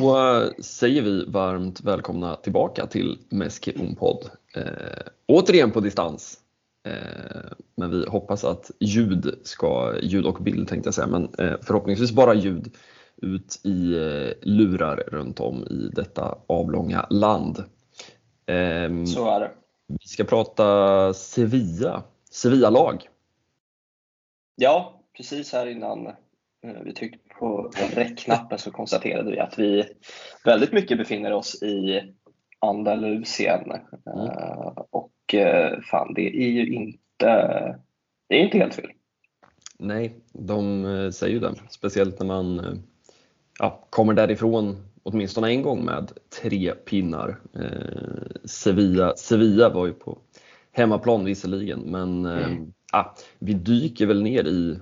Då säger vi varmt välkomna tillbaka till Meski Podd. Eh, återigen på distans. Eh, men vi hoppas att ljud ska, ljud och bild tänkte jag säga, men eh, förhoppningsvis bara ljud ut i eh, lurar runt om i detta avlånga land. Ehm, Så är det. Vi ska prata Sevilla, Sevilla-lag. Ja, precis här innan eh, vi tryckte på räckknappen så konstaterade vi att vi väldigt mycket befinner oss i Andalusien. Mm. Uh, och uh, fan, det är ju inte, det är inte helt fel. Nej, de säger ju det. Speciellt när man ja, kommer därifrån åtminstone en gång med tre pinnar. Eh, Sevilla, Sevilla var ju på hemmaplan visserligen, men eh, mm. ah, vi dyker väl ner i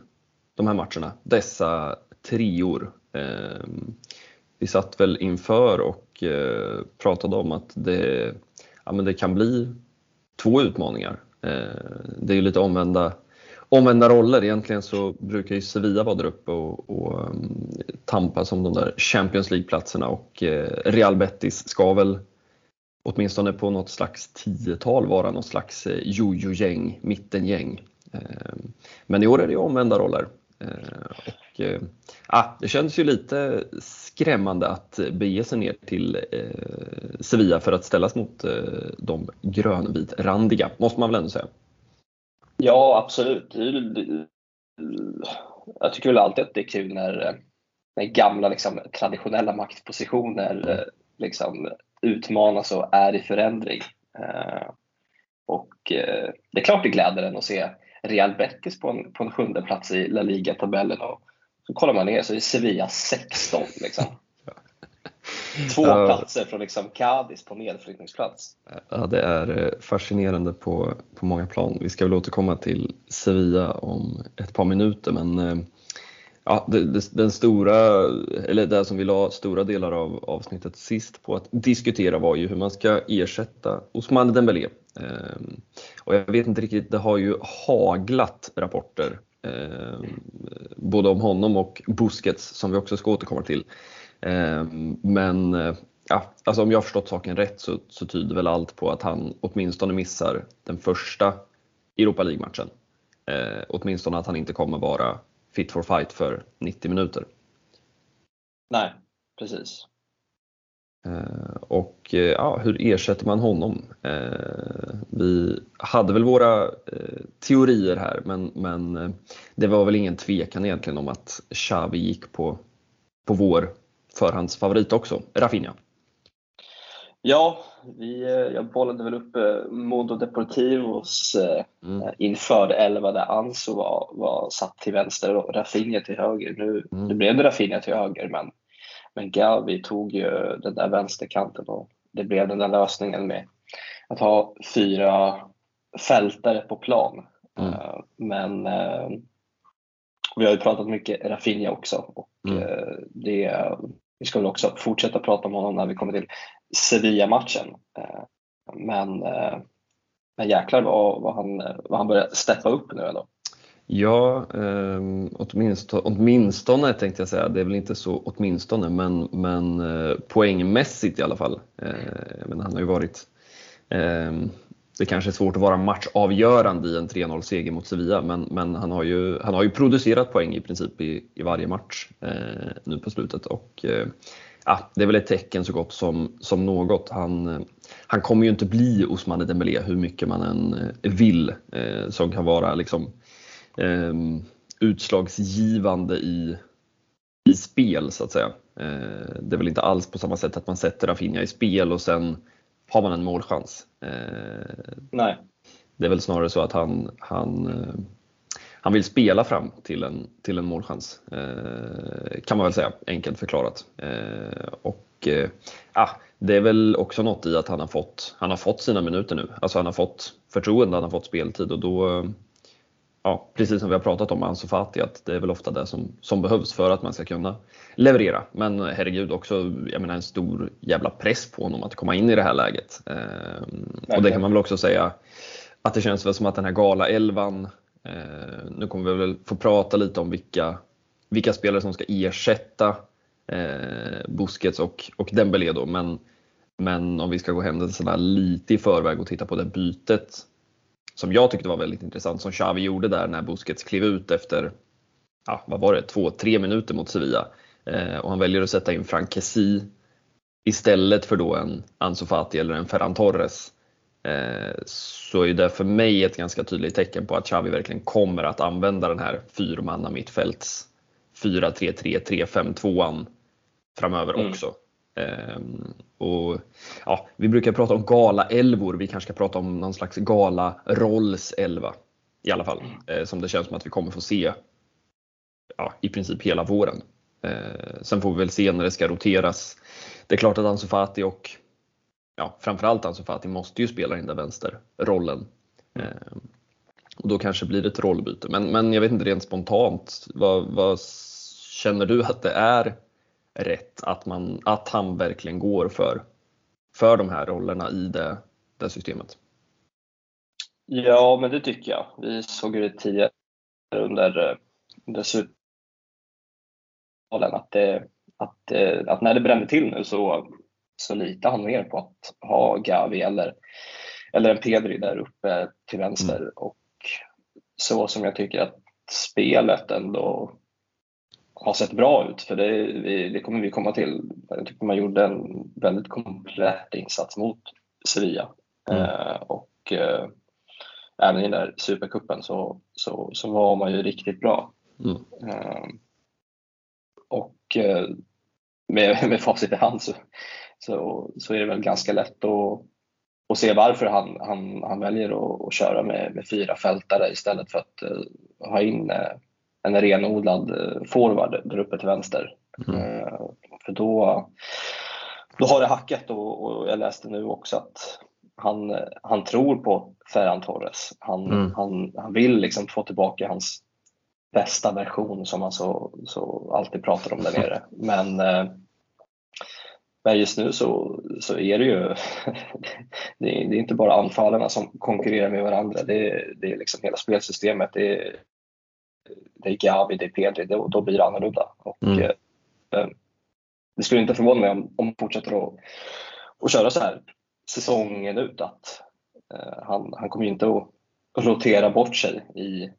de här matcherna, dessa trior. Ehm, vi satt väl inför och eh, pratade om att det, ja, men det kan bli två utmaningar. Ehm, det är ju lite omvända omvända roller. Egentligen så brukar ju Sevilla vara där uppe och, och um, tampa som de där Champions League-platserna och eh, Real Betis ska väl åtminstone på något slags tiotal vara något slags eh, jojo-gäng, mittengäng. Eh, men i år är det ju omvända roller. Eh, och, eh, ah, det känns ju lite skrämmande att bege sig ner till eh, Sevilla för att ställas mot de grönvitrandiga, måste man väl ändå säga. Ja, absolut. Jag tycker väl alltid att det är kul när, när gamla liksom, traditionella maktpositioner liksom, utmanas och är i förändring. Eh, och eh, det är klart det gläder en att se Real Betis på en, på en sjunde plats i La Liga-tabellen och så kollar man ner så är Sevilla 16. Liksom. Två platser från liksom Cadiz på nedflyttningsplats. Ja, det är eh, fascinerande på, på många plan. Vi ska väl återkomma till Sevilla om ett par minuter men eh, ja, det, det, den stora, eller det som vi la stora delar av avsnittet sist på att diskutera var ju hur man ska ersätta Osman Dembélé. Ehm, och jag vet inte riktigt, det har ju haglat rapporter eh, både om honom och Busquets som vi också ska återkomma till. Ehm, men eh, ja, alltså om jag har förstått saken rätt så, så tyder väl allt på att han åtminstone missar den första Europa League-matchen. Eh, åtminstone att han inte kommer vara fit for fight för 90 minuter. Nej, precis. Eh, och eh, ja, hur ersätter man honom? Eh, vi hade väl våra teorier här men, men det var väl ingen tvekan egentligen om att Xavi gick på, på vår förhandsfavorit också, Rafinha. Ja, vi, eh, jag bollade väl upp eh, Modo Deportivos eh, mm. inför elva där Anso var, var satt till vänster och Rafinha till höger. Nu, mm. nu blev det Rafinha till höger men, men Gavi tog ju den där vänsterkanten och det blev den där lösningen med att ha fyra fältare på plan. Mm. Men vi har ju pratat mycket Rafinha också och mm. det vi ska väl också fortsätta prata om honom när vi kommer till Sevilla-matchen. Eh, men, eh, men jäklar vad, vad, han, vad han börjar steppa upp nu ändå. Ja, eh, åtminstone, åtminstone tänkte jag säga. Det är väl inte så åtminstone, men, men eh, poängmässigt i alla fall. Eh, men han har ju varit eh, det kanske är svårt att vara matchavgörande i en 3-0 seger mot Sevilla men, men han, har ju, han har ju producerat poäng i princip i, i varje match eh, nu på slutet och eh, ja, det är väl ett tecken så gott som, som något. Han, han kommer ju inte bli Osman Dembélé hur mycket man än eh, vill eh, som kan vara liksom, eh, utslagsgivande i, i spel så att säga. Eh, det är väl inte alls på samma sätt att man sätter Rafinha i spel och sen har man en målchans. Eh, Nej. Det är väl snarare så att han, han, eh, han vill spela fram till en, till en målchans, eh, kan man väl säga, enkelt förklarat. Och ah, det är väl också något i att han har fått, han har fått sina minuter nu. Alltså han har fått förtroende, han har fått speltid och då ja, precis som vi har pratat om med Ansu Fati, att det är väl ofta det som, som behövs för att man ska kunna leverera. Men herregud också, jag menar en stor jävla press på honom att komma in i det här läget. Eh, och det kan man väl också säga att det känns väl som att den här gala elvan eh, Eh, nu kommer vi väl få prata lite om vilka, vilka spelare som ska ersätta eh, Busquets och, och Dembélé då. Men, men om vi ska gå händelserna lite i förväg och titta på det bytet som jag tyckte var väldigt intressant som Xavi gjorde där när Busquets klev ut efter, ja, vad var det, två, tre minuter mot Sevilla. Eh, och han väljer att sätta in Frank Kessie istället för då en Ansu Fati eller en Ferran Torres. Eh, så är det för mig ett ganska tydligt tecken på att Xavi verkligen kommer att använda den här fyrmanna mittfälts 4-3-3, 3-5-2an framöver mm. också. Um, och, ja, vi brukar prata om gala-elvor, vi kanske ska prata om någon slags gala-rolls-elva i alla fall. Uh, som det känns som att vi kommer få se ja, i princip hela våren. Uh, sen får vi väl se när det ska roteras. Det är klart att Ansu Fati och ja, framförallt Ansu Fati måste ju spela den där vänsterrollen. Uh, och då kanske blir det ett rollbyte. Men, men jag vet inte rent spontant, vad, vad känner du att det är rätt att, man, att han verkligen går för, för de här rollerna i det, det systemet. Ja, men det tycker jag. Vi såg ju det tidigare under, under slutspelen att, att, att när det brände till nu så, så litar han mer på att ha Gavi eller, eller en Pedri där uppe till vänster. Mm. Och så som jag tycker att spelet ändå har sett bra ut, för det, det, kommer vi komma till. Jag tycker man gjorde en väldigt komplett insats mot Sevilla. Mm. Eh, och eh, även i den där supercupen så, så, så var man ju riktigt bra. Mm. Eh, och eh, med, med facit i hand så, så, så är det väl ganska lätt att, att se varför han, han, han väljer att, att köra med, med fyra fältare istället för att uh, ha in uh, en renodlad eh, forward där uppe till vänster. Mm. Eh, för då, då har det hackat och, och, jag läste nu också att han, han tror på Ferran Torres. Han, mm. han, han vill liksom få tillbaka hans bästa version som han så, så alltid pratar om där nere. Men, men just nu så, så är det ju det är, det är inte bara anfallarna som konkurrerar med varandra. Det är, det är liksom hela spelsystemet. Det är, det är Gavi, det är Pedri, då, då blir det annorlunda. Och, mm. eh, det skulle inte förvåna mig om, om man fortsätter att, att köra så här säsongen ut. Att, eh, han, han kommer ju inte att, att rotera bort sig i,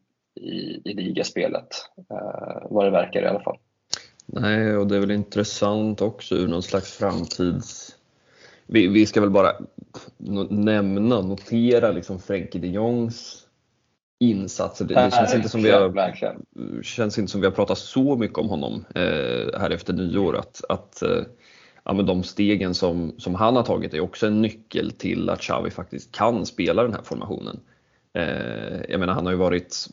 i, i ligaspelet, eh, vad det verkar i alla fall. Nej, och det är väl intressant också ur någon slags framtids... Vi, vi ska väl bara nämna, notera liksom Frenkie de Jongs insatser. Det, det känns, inte som vi har, känns inte som vi har pratat så mycket om honom eh, här efter nyår. Att, att eh, ja, men de stegen som, som han har tagit är också en nyckel till att Xavi faktiskt kan spela den här formationen. Eh, jag menar, han har ju varit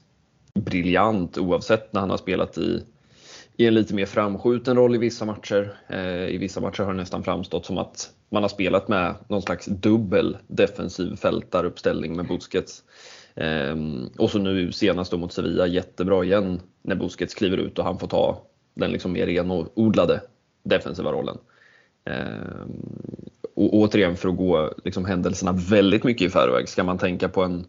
briljant oavsett när han har spelat i, i en lite mer framskjuten roll i vissa matcher. Eh, I vissa matcher har det nästan framstått som att man har spelat med någon slags dubbel defensiv fältaruppställning med Busquets. Ehm, och så nu senast då mot Sevilla, jättebra igen när Busquets kliver ut och han får ta den liksom mer renodlade defensiva rollen. Ehm, och återigen för att gå liksom händelserna väldigt mycket i förväg, ska man tänka på en,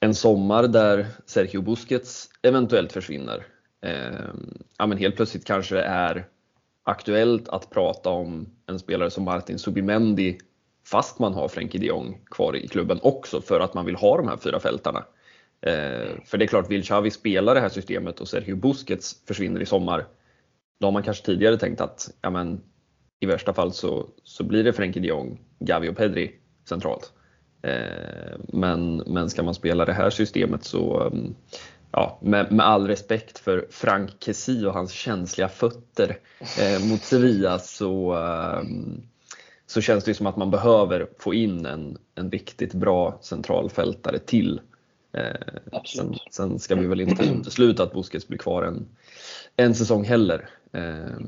en sommar där Sergio Busquets eventuellt försvinner. Ehm, ja, men helt plötsligt kanske det är aktuellt att prata om en spelare som Martin Subimendi fast man har Frenkie de Jong kvar i klubben också för att man vill ha de här fyra fältarna. Eh, för det är klart, vill Xavi spela det här systemet och Sergio Busquets försvinner i sommar, då har man kanske tidigare tänkt att ja, men, i värsta fall så, så blir det Frenkie de Jong, Gavi och Pedri centralt. Eh, men, men ska man spela det här systemet så, ehm, ja, med, med all respekt för Frank Kessie och hans känsliga fötter eh, mot Sevilla så, um, så känns det som att man behöver få in en, en riktigt bra centralfältare till. Eh, sen, sen, ska vi väl inte utesluta att Busquets blir kvar en, en säsong heller. Eh,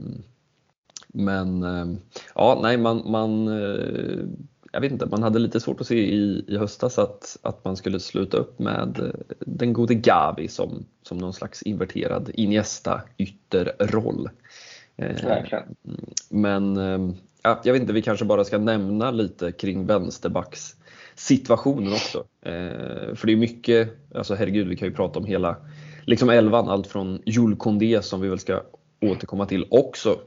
men eh, ja, nej, man, man eh, jag vet inte, man hade lite svårt att se i, i höstas att, att man skulle sluta upp med eh, den gode Gavi som, som någon slags inverterad Iniesta ytterroll. Eh, men ja, jag vet inte, vi kanske bara ska nämna lite kring vänsterbacks situationen också. Eh, för det är mycket, alltså herregud, vi kan ju prata om hela liksom elvan, allt från Jules Condé som vi väl ska återkomma till också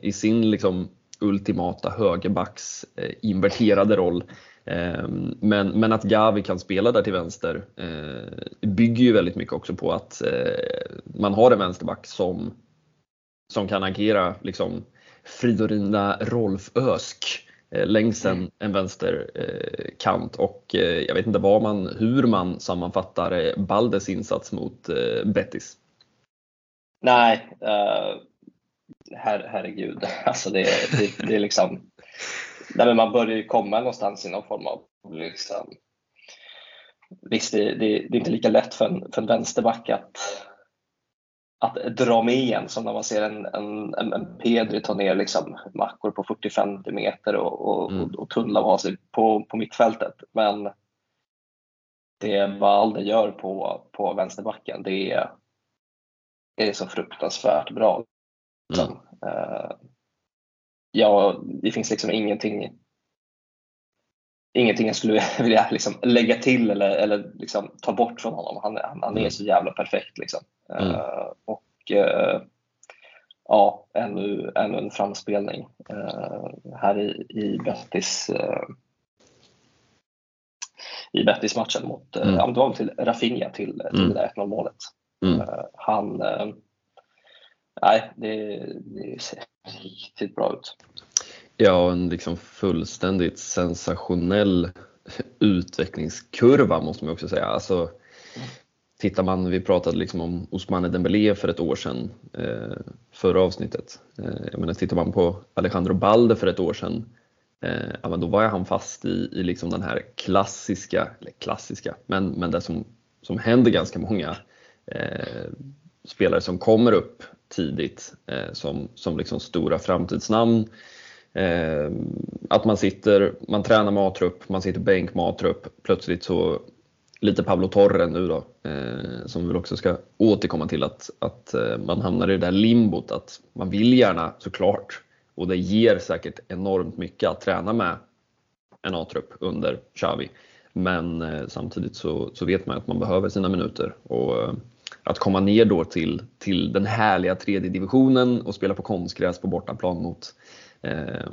i sin liksom ultimata högerbacks eh, inverterade roll. Eh, men, men att Gavi kan spela där till vänster eh, bygger ju väldigt mycket också på att eh, man har en vänsterback som, som kan agera liksom Fridolina Rolf Ösk längs en, mm. en vänsterkant och jag vet inte vad man, hur man sammanfattar Baldes insats mot Betis. Nej, her, herregud. Alltså det, det, det är liksom, nej man börjar ju komma någonstans i någon form av liksom, Visst, det, det, det, är inte lika lätt för en, för en vänsterback att, att dra med en som när man ser en, en, en Pedri ta ner liksom mackor på 40-50 meter och, och, mm. och, och tunnla av sig på, på mittfältet. Men det Valde gör på, på vänsterbacken, det är, det är så fruktansvärt bra. Mm. Uh, ja, det finns liksom ingenting ingenting jag skulle vilja liksom lägga till eller, eller liksom ta bort från honom. Han, han, han är mm. så jävla perfekt. Liksom. Mm. Uh, och uh, ja, ännu, ännu en framspelning uh, här i, i Betis i Betis-matchen mot, mm. ja, det var till Rafinha till, till mm. det där 1-0 målet. Mm. han, nej, det, det ser riktigt bra ut. Ja, en liksom fullständigt sensationell utvecklingskurva måste man också säga. Alltså, tittar man, vi pratade liksom om Ousmane Dembélé för ett år sedan, eh, förra avsnittet. Eh, jag menar, tittar man på Alejandro Balde för ett år sedan, eh, ja, men då var han fast i, i liksom den här klassiska, eller klassiska, men, men det som, som händer ganska många eh, spelare som kommer upp tidigt eh, som, som liksom stora framtidsnamn Eh, att man sitter, man tränar med A-trupp, man sitter bänk med A-trupp, plötsligt så lite Pablo Torre nu då, eh, som vi väl också ska återkomma till att, att eh, man hamnar i det där limbot att man vill gärna såklart och det ger säkert enormt mycket att träna med en A-trupp under Xavi. Men eh, samtidigt så, så vet man att man behöver sina minuter och eh, att komma ner då till, till den härliga tredje divisionen och spela på konstgräs på bortaplan mot eh,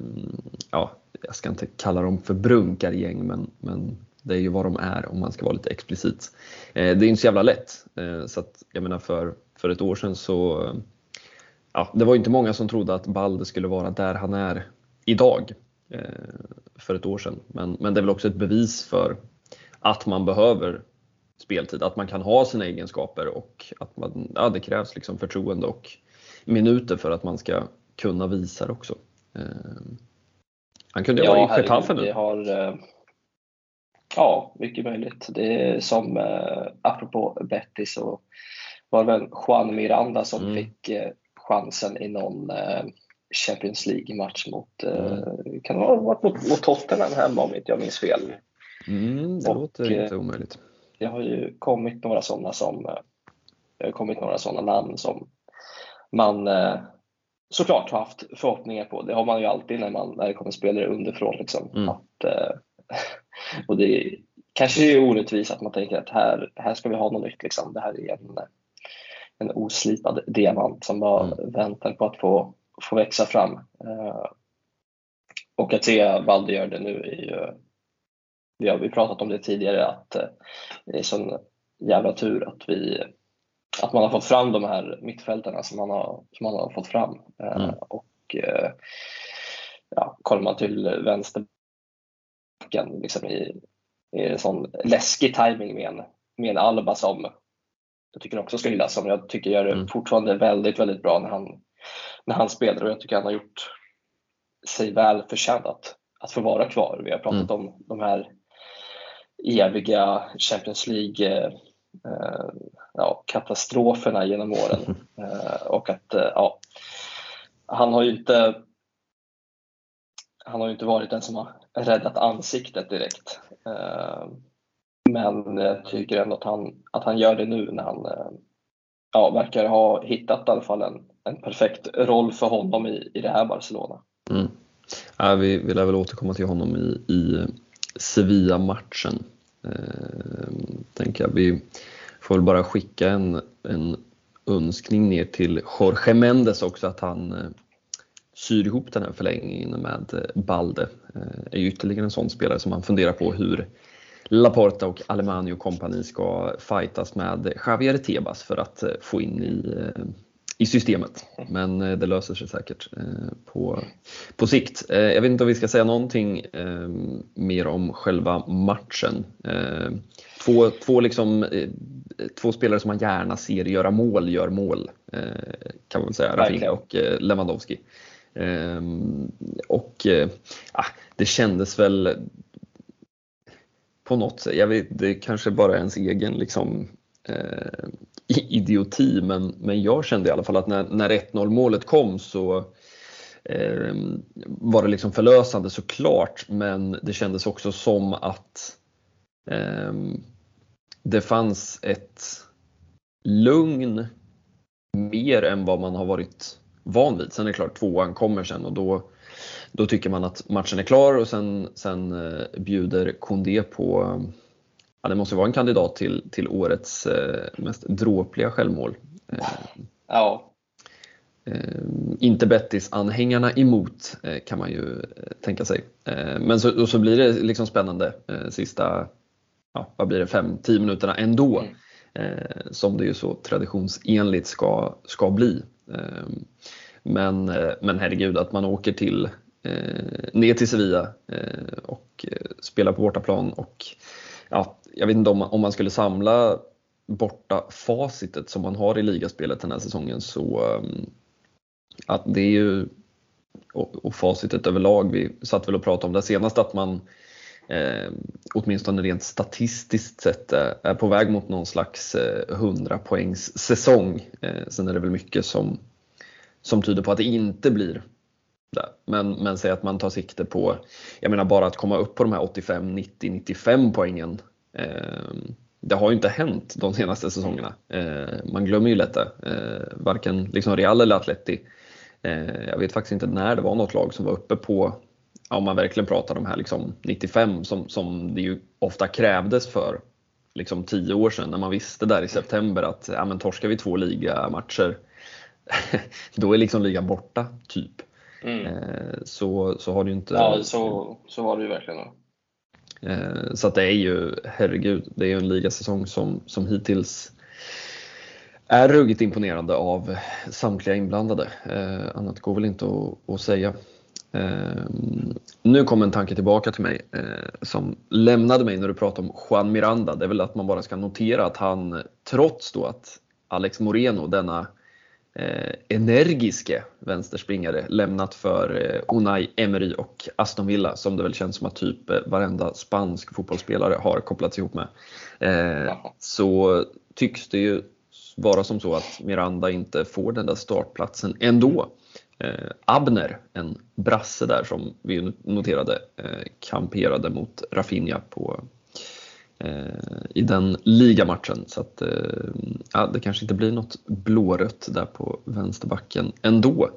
ja, jag ska inte kalla dem för brunkargäng, men, men det är ju vad de är om man ska vara lite explicit. Eh, det är inte så jävla lätt. Eh, så att, jag menar för, för ett år sedan så, ja, det var inte många som trodde att Balde skulle vara där han är idag eh, för ett år sedan. Men, men det är väl också ett bevis för att man behöver speltid, att man kan ha sina egenskaper och att man, ja, det krävs liksom förtroende och minuter för att man ska kunna visa det också. Ehm, han kunde ja, vara i Getafe nu. Har, eh, ja, mycket möjligt. Det är som, eh, apropå Betty så var det väl Juan Miranda som mm. fick eh, chansen i någon Champions League-match mot, mm. kan det ha varit mot, mot Tottenham hemma om inte jag minns fel. Mm, det och, låter inte omöjligt. Det har ju kommit några sådana som, det har kommit några sådana namn som man såklart haft förhoppningar på. Det har man ju alltid när, man, när det kommer spelare underifrån. Liksom. Mm. Att, eh, och det kanske är orättvist att man tänker att här, här ska vi ha något nytt. Liksom. Det här är en, en oslipad diamant som bara mm. väntar på att få, få växa fram. Eh, och att se Valde göra det nu är ju, vi har vi pratat om det tidigare, att eh, det är sån jävla tur att vi att man har fått fram de här mittfältarna som man har, som man har fått fram. Eh, mm. Och eh, ja, kollar man till vänsterbacken liksom i, i sån läskig timing med en, med en Alba som jag tycker också ska hyllas, som jag tycker gör det mm. fortfarande väldigt, väldigt bra när han, när han spelar och jag tycker han har gjort sig väl förtjänt att, att få vara kvar. Vi har pratat mm. om de här eviga Champions League Eh, ja, katastroferna genom åren. Eh, och att eh, ja, han har ju inte han har ju inte varit den som har räddat ansiktet direkt. Men jag tycker ändå att han, att han gör det nu när han ja, verkar ha hittat i alla fall en, en perfekt roll för honom i, i det här Barcelona. Mm. Ja, vi, vi lär väl återkomma till honom i, i Sevilla-matchen. Ehm, tänker jag. Vi får väl bara skicka en, en önskning ner till Jorge Mendes också att han eh, syr ihop den här förlängningen med eh, Balde. Balde. är ju ytterligare en sån spelare som man funderar på hur Laporta och Alemani och kompani ska fightas med Javier Tebas för att eh, få in i i systemet. Men eh, det löser sig säkert eh, på, på sikt. Eh, jag vet inte om vi ska säga någonting mer om själva matchen. Två, två, liksom, två spelare som man gärna ser göra mål, gör mål. Kan man säga, Rafinha och Lewandowski. Och ja, det kändes väl på något sätt, jag vet, det kanske bara är ens egen liksom, eh, idioti, men, men jag kände i alla fall att när, när 1-0 målet kom så eh, var det liksom förlösande såklart, men det kändes också som att eh, det fanns ett lugn mer än vad man har varit van vid. Sen är det klart, tvåan kommer sen och då, då tycker man att matchen är klar och sen, sen eh, bjuder Kondé på ja, det måste vara en kandidat till, till årets eh, mest dråpliga självmål. Eh, ja. Eh, inte Bettis-anhängarna emot eh, kan man ju eh, tänka sig. Eh, men så, så blir det liksom spännande sista, ja, vad blir det, 5-10 minuterna ändå. Mm. som det ju så traditionsenligt ska, ska bli. men, men herregud, att man åker till ner till Sevilla och spelar på bortaplan och ja, jag vet inte om, om man skulle samla borta facitet som man har i ligaspelet den här säsongen så um, att det är ju och, och facitet överlag, vi satt väl och pratade om det senast att man eh, åtminstone rent statistiskt sett är på väg mot någon slags eh, 100 poängs säsong. Eh, sen är det väl mycket som, som tyder på att det inte blir där. Men, men säg att man tar sikte på, jag menar bara att komma upp på de här 85, 90, 95 poängen Eh, det har ju inte hänt de senaste säsongerna. Eh, man glömmer ju lätt det. Eh, varken liksom Real eller Atleti. Ehm, jag vet faktiskt inte när det var något lag som var uppe på, om man verkligen pratar de här liksom 95 som, som det ju ofta krävdes för liksom 10 år sedan när man visste där i september att ja, men torskar vi två ligamatcher då är liksom ligan borta, typ. Mm. Så, så har det ju inte... Ja, så, så var det ju verkligen. Då. Eh, så att det är ju, herregud, det är ju en ligasäsong som, som hittills är ruggigt imponerande av samtliga inblandade. Eh, annat går väl inte att, att säga. Eh, nu kom en tanke tillbaka till mig eh, som lämnade mig när du pratade om Juan Miranda. Det är väl att man bara ska notera att han trots då att Alex Moreno, denna eh, energiske vänsterspringare lämnat för eh, Unai Emery och Aston Villa som det väl känns som att typ eh, varenda spansk fotbollsspelare har kopplats ihop med. Eh, så tycks det ju vara som så att Miranda inte får den där startplatsen ändå. Eh, Abner, en brasse där som vi noterade, eh, kamperade mot Rafinha på Eh, i den ligamatchen. Så att, eh, ja, det kanske inte blir något blårött där på vänsterbacken ändå.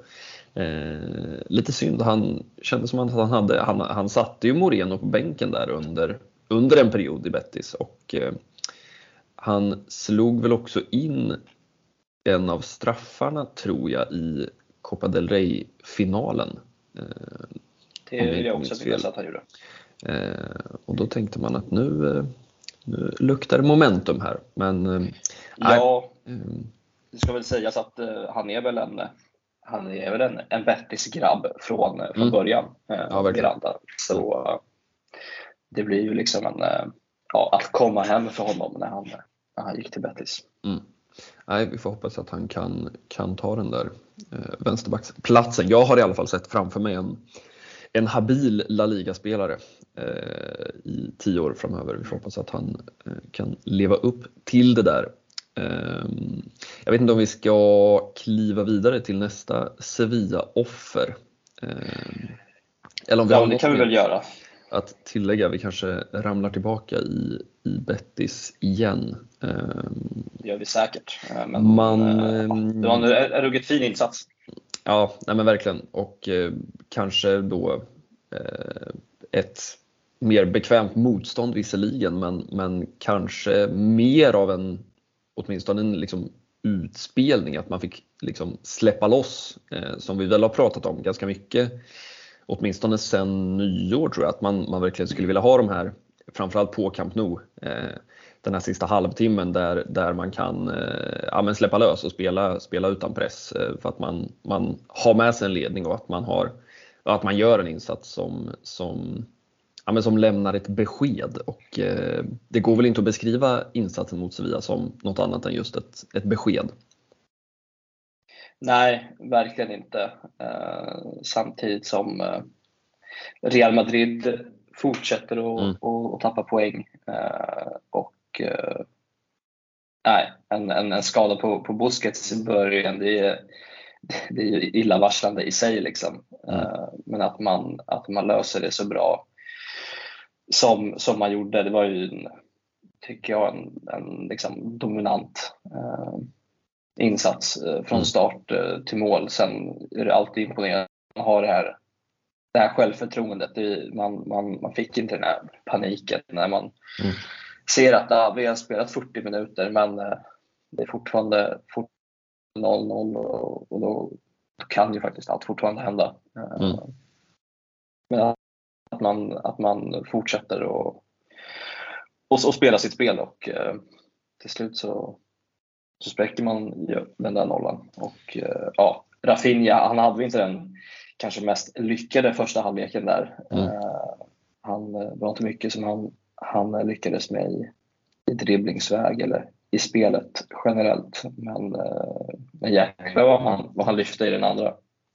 Eh, lite synd, han kände som att han hade, han, han satte ju Moreno på bänken där under, under en period i Betis och eh, han slog väl också in en av straffarna tror jag i Copa del Rey-finalen. Eh, det vill jag också att han gjorde. Eh, och då tänkte man att nu nu luktar momentum här. Men, eh, ja, mm. det ska väl sägas att uh, han är väl en, han är väl en, en Bettis-grabb från, från mm. början. Ja, Miranda. Så uh, det blir ju liksom en, ja, att komma hem för honom när han, när han gick till Bettis. Mm. Nej, vi får hoppas att han kan, kan ta den där eh, vänsterbacksplatsen. Jag har i alla fall sett framför mig en, en habil La Liga-spelare eh, i tio år framöver. Vi får hoppas att han eh, kan leva upp till det där. Eh, jag vet inte om vi ska kliva vidare till nästa Sevilla-offer. Eh, eller om vi ja, har det kan vi väl göra. Att tillägga, vi kanske ramlar tillbaka i, i Bettis igen. Ehm, det gör vi säkert. Eh, men Man, eh, det var en ruggigt fin insats. Ja, nej men verkligen. Och eh, kanske då eh, ett mer bekvämt motstånd visserligen, men, men kanske mer av en, åtminstone en liksom utspelning, att man fick liksom släppa loss, eh, som vi väl har pratat om ganska mycket, åtminstone sedan nyår tror jag, att man, man verkligen skulle vilja ha de här, framförallt på Camp Nou, eh, den här sista halvtimmen där, där man kan eh, ja, men släppa lös och spela, spela utan press eh, för att man, man har med sig en ledning och att man, har, att man gör en insats som, som, ja, men som lämnar ett besked. Och, eh, det går väl inte att beskriva insatsen mot Sevilla som något annat än just ett, ett besked. Nej, verkligen inte. Eh, samtidigt som eh, Real Madrid fortsätter att mm. och, och tappa poäng. Eh, och eh, nej, en, en, en, skada på, på Busquets i början, det är, det är illavarslande i sig. Liksom. Mm. Eh, men att man, att man löser det så bra som, som man gjorde, det var ju, en, tycker jag, en, en liksom dominant eh, insats eh, från mm. start eh, till mål. Sen är det alltid imponerande att ha det här, det här självförtroendet. Det, man, man, man fick inte den här paniken när man mm ser att ah, vi har spelat 40 minuter men eh, det är fortfarande 0-0 och, och då, då, kan ju faktiskt allt fortfarande hända. Eh, mm. Men att man, att man fortsätter och, och, och spela sitt spel och eh, till slut så, så spräcker man den där nollan. Och ja, Rafinha, han hade inte den kanske mest lyckade första halvleken där. Mm. Han, det var inte mycket som han han lyckades med i, i dribblingsväg eller i spelet generellt. Men, eh, men jäklar vad han, vad han lyfte i den andra.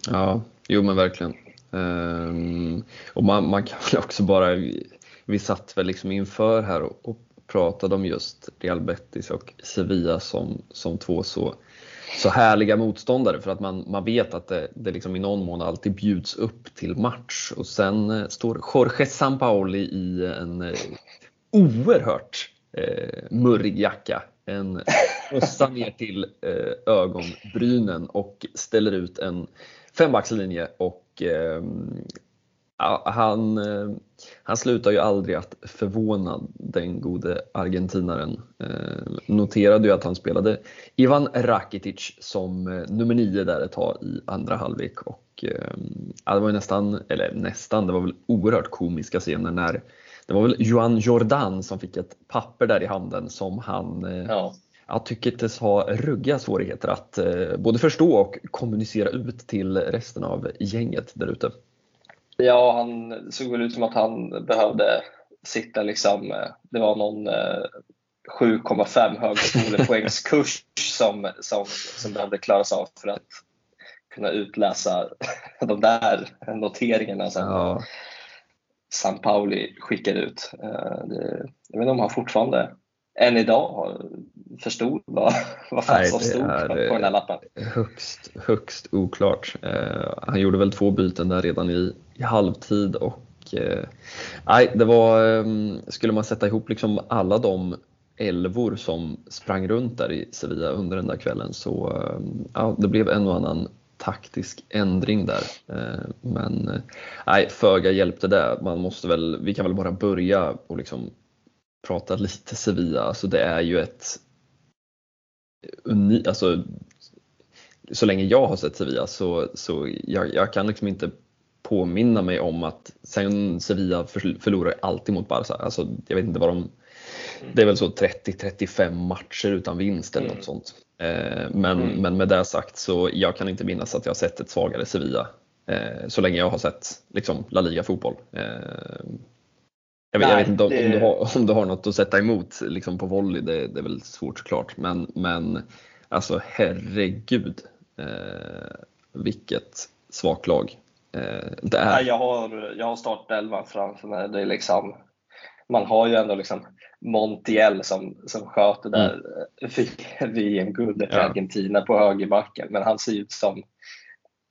Ja, jo men verkligen. Um, och man, man, kan väl också bara, vi satt väl liksom inför här och, och pratade om just Real Betis och Sevilla som, som två så, så härliga motståndare för att man, man vet att det, det liksom i någon mån alltid bjuds upp till match och sen eh, står Jorge Sampaoli i en eh, oerhört eh, murrig jacka. En mössa ner till eh, ögonbrynen och ställer ut en fembackslinje och eh, han, eh, han slutar ju aldrig att förvåna den gode argentinaren. Eh, noterade ju att han spelade Ivan Rakitic som eh, nummer nio där ett tag i andra halvlek och eh, det var ju nästan, eller nästan, det var väl oerhört komiska scener när det var väl Johan Jordan som fick ett papper där i handen som han ja. jag tycktes ha ruggiga svårigheter att både förstå och kommunicera ut till resten av gänget där ute. Ja, han såg väl ut som att han behövde sitta liksom, eh, det var någon 7,5 högskolepoängskurs som, som, som behövde klaras av för att kunna utläsa de där noteringarna. Sen. Ja. San Pauli skickade ut. Eh, jag vet inte om han fortfarande än idag förstod vad, vad fan som stod på, på den här lappen. Högst, högst oklart. Eh, han gjorde väl två byten där redan i, i halvtid och eh, nej, det var, eh, skulle man sätta ihop liksom alla de elvor som sprang runt där i Sevilla under den där kvällen så eh, ja, det blev en och annan taktisk ändring där. Eh, men eh, nej, föga hjälpte det. Man måste väl, vi kan väl bara börja och liksom prata lite Sevilla. Alltså det är ju ett unikt, alltså så länge jag har sett Sevilla så, så jag, jag kan liksom inte påminna mig om att sen Sevilla förlorar alltid mot Barca. Alltså, jag vet inte vad de, det är väl så 30-35 matcher utan vinst eller något mm. sånt. Eh, men, mm. men med det sagt så jag kan inte minnas att jag sett ett svagare Sevilla eh, så länge jag har sett liksom, La Liga-fotboll. Eh, jag, vet, jag vet inte om, det... om, du har, om du har något att sätta emot liksom på volley, det, det är väl svårt såklart. Men, men alltså herregud eh, vilket svagt lag eh, det är. Jag har, jag har startelvan framför mig. Det är liksom, man har ju ändå liksom Montiel som, som sköter där mm. VM-guldet ja. i Argentina på högerbacken. Men han ser ut som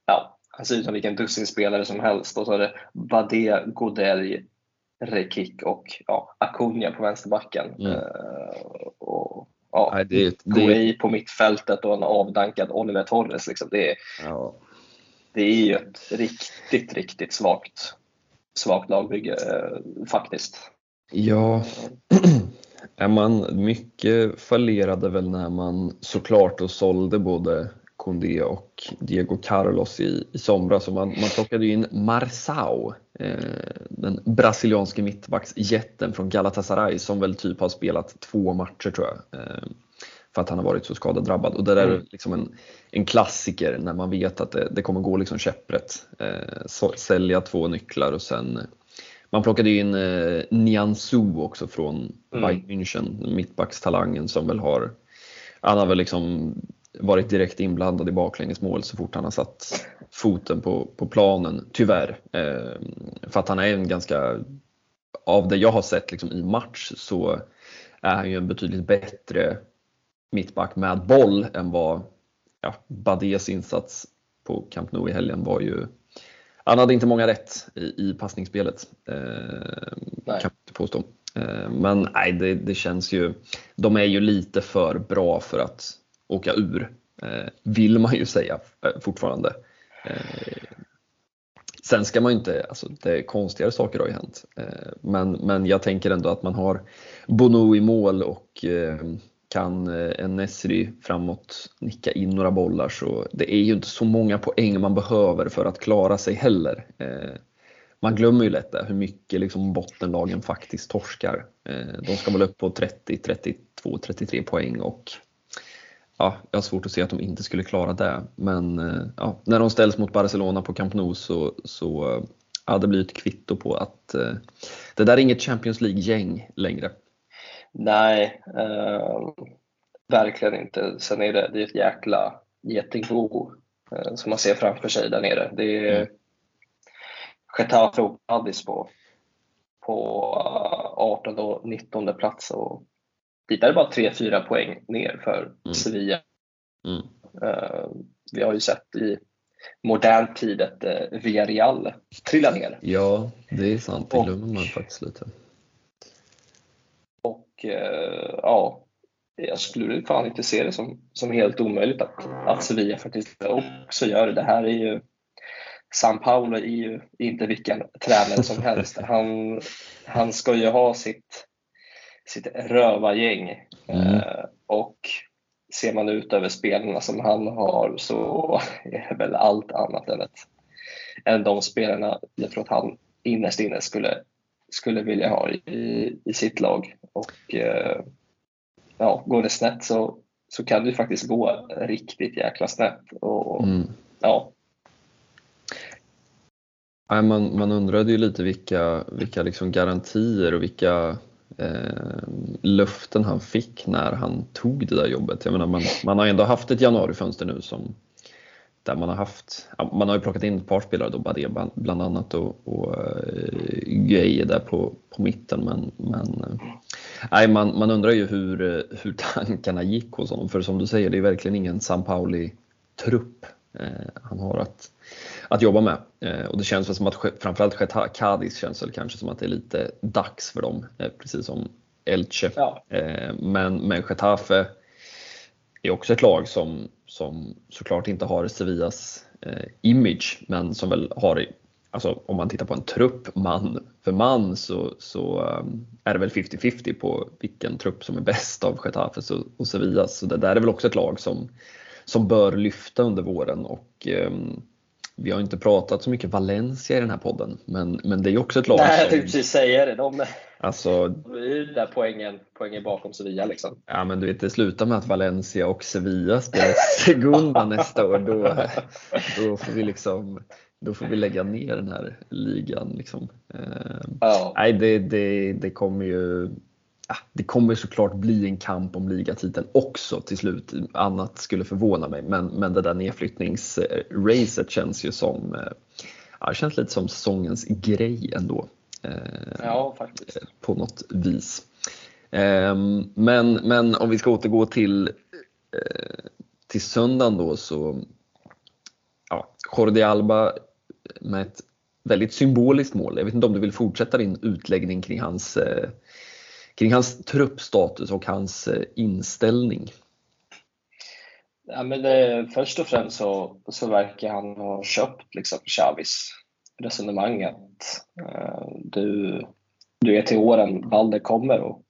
ja, han ser ut som vilken dussinspelare som helst. Och så är det Bade, Godel, Rekik och ja, Acuna på vänsterbacken. Mm. Uh, och, ja, Nej, det, det... på mittfältet och en avdankad Oliver Torres. Liksom. Det, är, ja. det är ju ett riktigt, riktigt svagt, svagt lagbygge uh, faktiskt. Ja, Är man mycket fallerade väl när man såklart och sålde både Condé och Diego Carlos i, i somras. man, man plockade in Marçao, eh, den brasilianske mittbacksjätten från Galatasaray som väl typ har spelat två matcher tror jag. Eh, för att han har varit så skadedrabbad. Och det där mm. är liksom en, en klassiker när man vet att det, det kommer gå liksom käpprätt. Eh, sälja två nycklar och sen man plockade in eh, Nianzou också från mm. Bayern München, mittbackstalangen som väl har, han har väl liksom varit direkt inblandad i baklängesmål så fort han har satt foten på, på planen, tyvärr. Eh, för att han är en ganska, av det jag har sett liksom i match så är han ju en betydligt bättre mittback med boll än vad ja, Badés insats på Camp Nou i helgen var ju han hade inte många rätt i, i passningsspelet, eh, kan man inte påstå. Eh, men nej, det, det, känns ju, de är ju lite för bra för att åka ur, eh, vill man ju säga eh, fortfarande. Eh, sen ska man ju inte, alltså det konstigare saker har ju hänt. Eh, men, men jag tänker ändå att man har Bono i mål och eh, kan eh, en Nesri framåt nicka in några bollar så det är ju inte så många poäng man behöver för att klara sig heller. Eh, man glömmer ju lätt det, hur mycket liksom bottenlagen faktiskt torskar. De ska väl upp på 30, 32, 33 poäng och ja, jag har svårt att se att de inte skulle klara det. Men eh, ja, när de ställs mot Barcelona på Camp Nou så, så eh, ja, det blir ett kvitto på att eh, det där är inget Champions League-gäng längre. Nej, eh, verkligen inte. Sen är det, det är ett jäkla getingbo eh, som man ser framför sig där nere. Det är mm. Getafe och Addis på, på 18 och 19 plats och dit är bara 3-4 poäng ner för mm. Sevilla. Mm. Uh, vi har ju sett i modern tid att uh, Villarreal trillar ner. Ja, det är sant. Det glömmer man faktiskt lite. Och uh, ja, jag skulle fan inte se det som, som helt omöjligt att, att Sevilla faktiskt också gör det. Det här är ju San Paulo är ju inte vilken tränare som helst. Han, han ska ju ha sitt sitt rövargäng. Mm. Eh, och ser man ut över spelarna som han har så är det väl allt annat än, ett, än de spelarna jag tror att han innerst inne skulle, skulle vilja ha i, i sitt lag. Och eh, ja, går det snett så, så kan det faktiskt gå riktigt jäkla snett. Och, mm. ja. Man, man undrade ju lite vilka, vilka liksom garantier och vilka eh, löften han fick när han tog det där jobbet. Jag menar, man, man har ändå haft ett januarifönster nu som där man har haft, man har ju plockat in ett par spelare då, Badé bland annat och, och eh, Gueye där på, på mitten men, men eh, nej, man, man undrar ju hur, eh, hur tankarna gick hos honom för som du säger det är verkligen ingen San Pauli-trupp eh, han har att att jobba med. Eh, och det känns väl som att framförallt Cadiz känns väl kanske som att det är lite dags för dem, eh, precis som Elche. Ja. Eh, men, men Getafe är också ett lag som, som såklart inte har Sevillas image, men som väl har Alltså om man tittar på en trupp man för man så, så är det väl 50-50 på vilken trupp som är bäst av Getafes och, och Sevillas. Så det där är väl också ett lag som, som bör lyfta under våren och um, vi har inte pratat så mycket Valencia i den här podden, men, men det är ju också ett lag Nej, som... jag tänkte precis säga det. De, alltså, där poängen, poängen bakom Sevilla liksom. Ja, men du vet, det slutar med att Valencia och Sevilla spelar Segunda nästa år. Då, då får vi liksom då får vi lägga ner den här ligan. Liksom. Eh, ja. Nej, det, det, det kommer ju det kommer såklart bli en kamp om ligatiteln också till slut. Annat skulle förvåna mig, men, men det där nedflyttningsracet känns ju som, eh, ja, känns lite som säsongens grej ändå. Eh, ja, faktiskt. På något vis. Ehm, men, men om vi ska återgå till, eh, till söndagen då så, ja, Jordi Alba med ett väldigt symboliskt mål. Jag vet inte om du vill fortsätta din utläggning kring hans kring hans truppstatus och hans eh, inställning? Ja, men det, först och främst så, så verkar han ha köpt liksom Chavis resonemanget. Uh, du, du är till åren Balder kommer och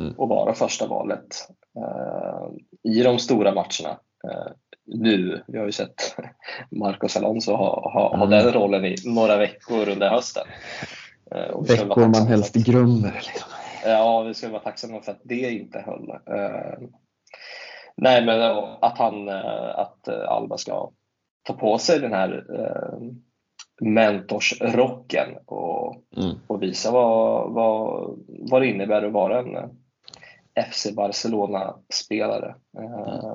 mm. och vara första valet uh, i de stora matcherna. Uh, nu, vi har ju sett Marcos Alonso ha, ha, ha mm. den rollen i några veckor under hösten. Uh, veckor man helst glömmer. Liksom. Ja, vi ska vara tacksamma för att det inte höll. nej, men att, han, att Alba ska ta på sig den här mentorsrocken och, mm. och visa vad, vad, vad det innebär att vara en eh, FC Barcelona-spelare eh,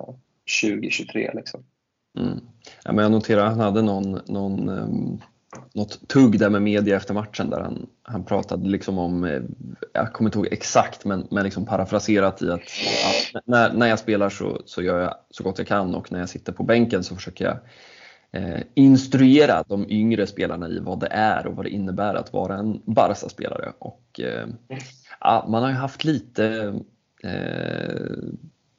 2023. Liksom. Mm. Ja, men jag noterar att han hade någon, någon, um, något tugg där med media efter matchen där han, han pratade liksom om, eh, jag kommer inte ihåg exakt men, men liksom parafraserat i att, ja, när, när jag spelar så, så gör jag så gott jag kan och när jag sitter på bänken så försöker jag eh, instruera de yngre spelarna i vad det är och vad det innebär att vara en Barca-spelare. Och, eh, ja, man har ju haft lite eh,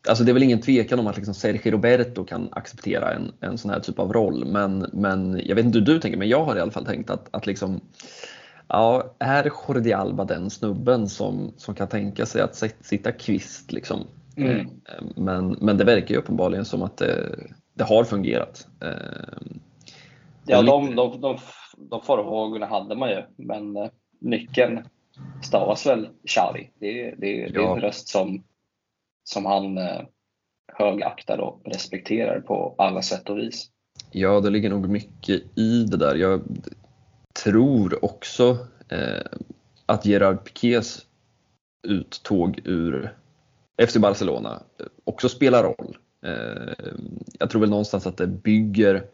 Alltså det är väl ingen tvekan om att liksom Sergio Roberto kan acceptera en, en sån här typ av roll, men, men jag vet inte hur du tänker, men jag har i alla fall tänkt att, att liksom, ja, är Jordi Alba den snubben som, som kan tänka sig att sitta kvist? Liksom? Mm. Eh, men, men det verkar ju uppenbarligen som att det, det har fungerat. Ehm, ja, de, de, de, de farhågorna hade man ju, men eh, nyckeln stavas väl Xavi. Det, det, det är en röst som, som han eh, högaktar och respekterar på alla sätt och vis. Ja, det ligger nog mycket i det där. Jag tror också eh, att Gerard Piqués uttåg ur FC Barcelona också spelar roll. Eh, jag tror väl någonstans att det bygger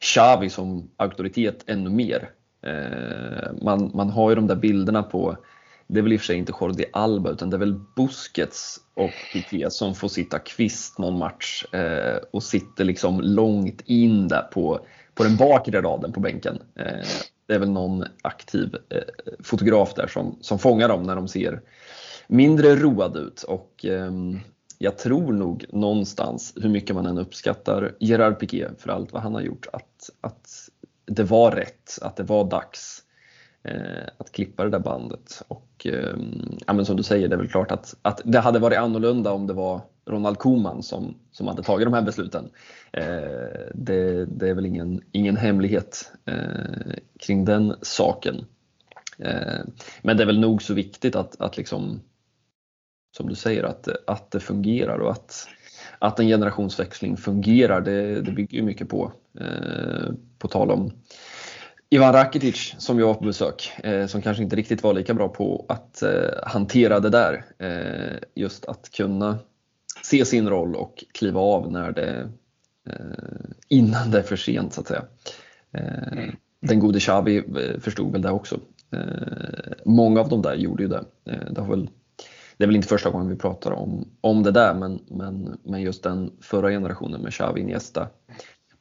Xavi som auktoritet ännu mer. Eh, man, man har ju de där bilderna på, det är väl i och för sig inte Jordi Alba utan det är väl Busquets och Piqué som får sitta kvist någon match eh, och sitter liksom långt in där på, på den bakre raden på bänken. Eh, det är väl någon aktiv eh, fotograf där som, som fångar dem när de ser mindre roade ut och ehm, jag tror nog någonstans, hur mycket man än uppskattar Gerard Piqué för allt vad han har gjort, att, att det var rätt, att det var dags Eh, att klippa det där bandet. Och eh, ja, men som du säger, det är väl klart att, att det hade varit annorlunda om det var Ronald Koeman som, som hade tagit de här besluten. Eh, det, det, är väl ingen, ingen hemlighet eh, kring den saken. Eh, men det är väl nog så viktigt att, att liksom som du säger, att, att det fungerar och att, att en generationsväxling fungerar, det, det bygger ju mycket på. Eh, på tal om Ivan Rakitic som jag var på besök, eh, som kanske inte riktigt var lika bra på att eh, hantera det där. Eh, just att kunna se sin roll och kliva av när det, eh, innan det är för sent så att säga. Eh, den gode Xavi förstod väl det också. många av de där gjorde ju det. det har väl det är väl inte första gången vi pratar om, om det där men, men, men just den förra generationen med Xavi, Iniesta,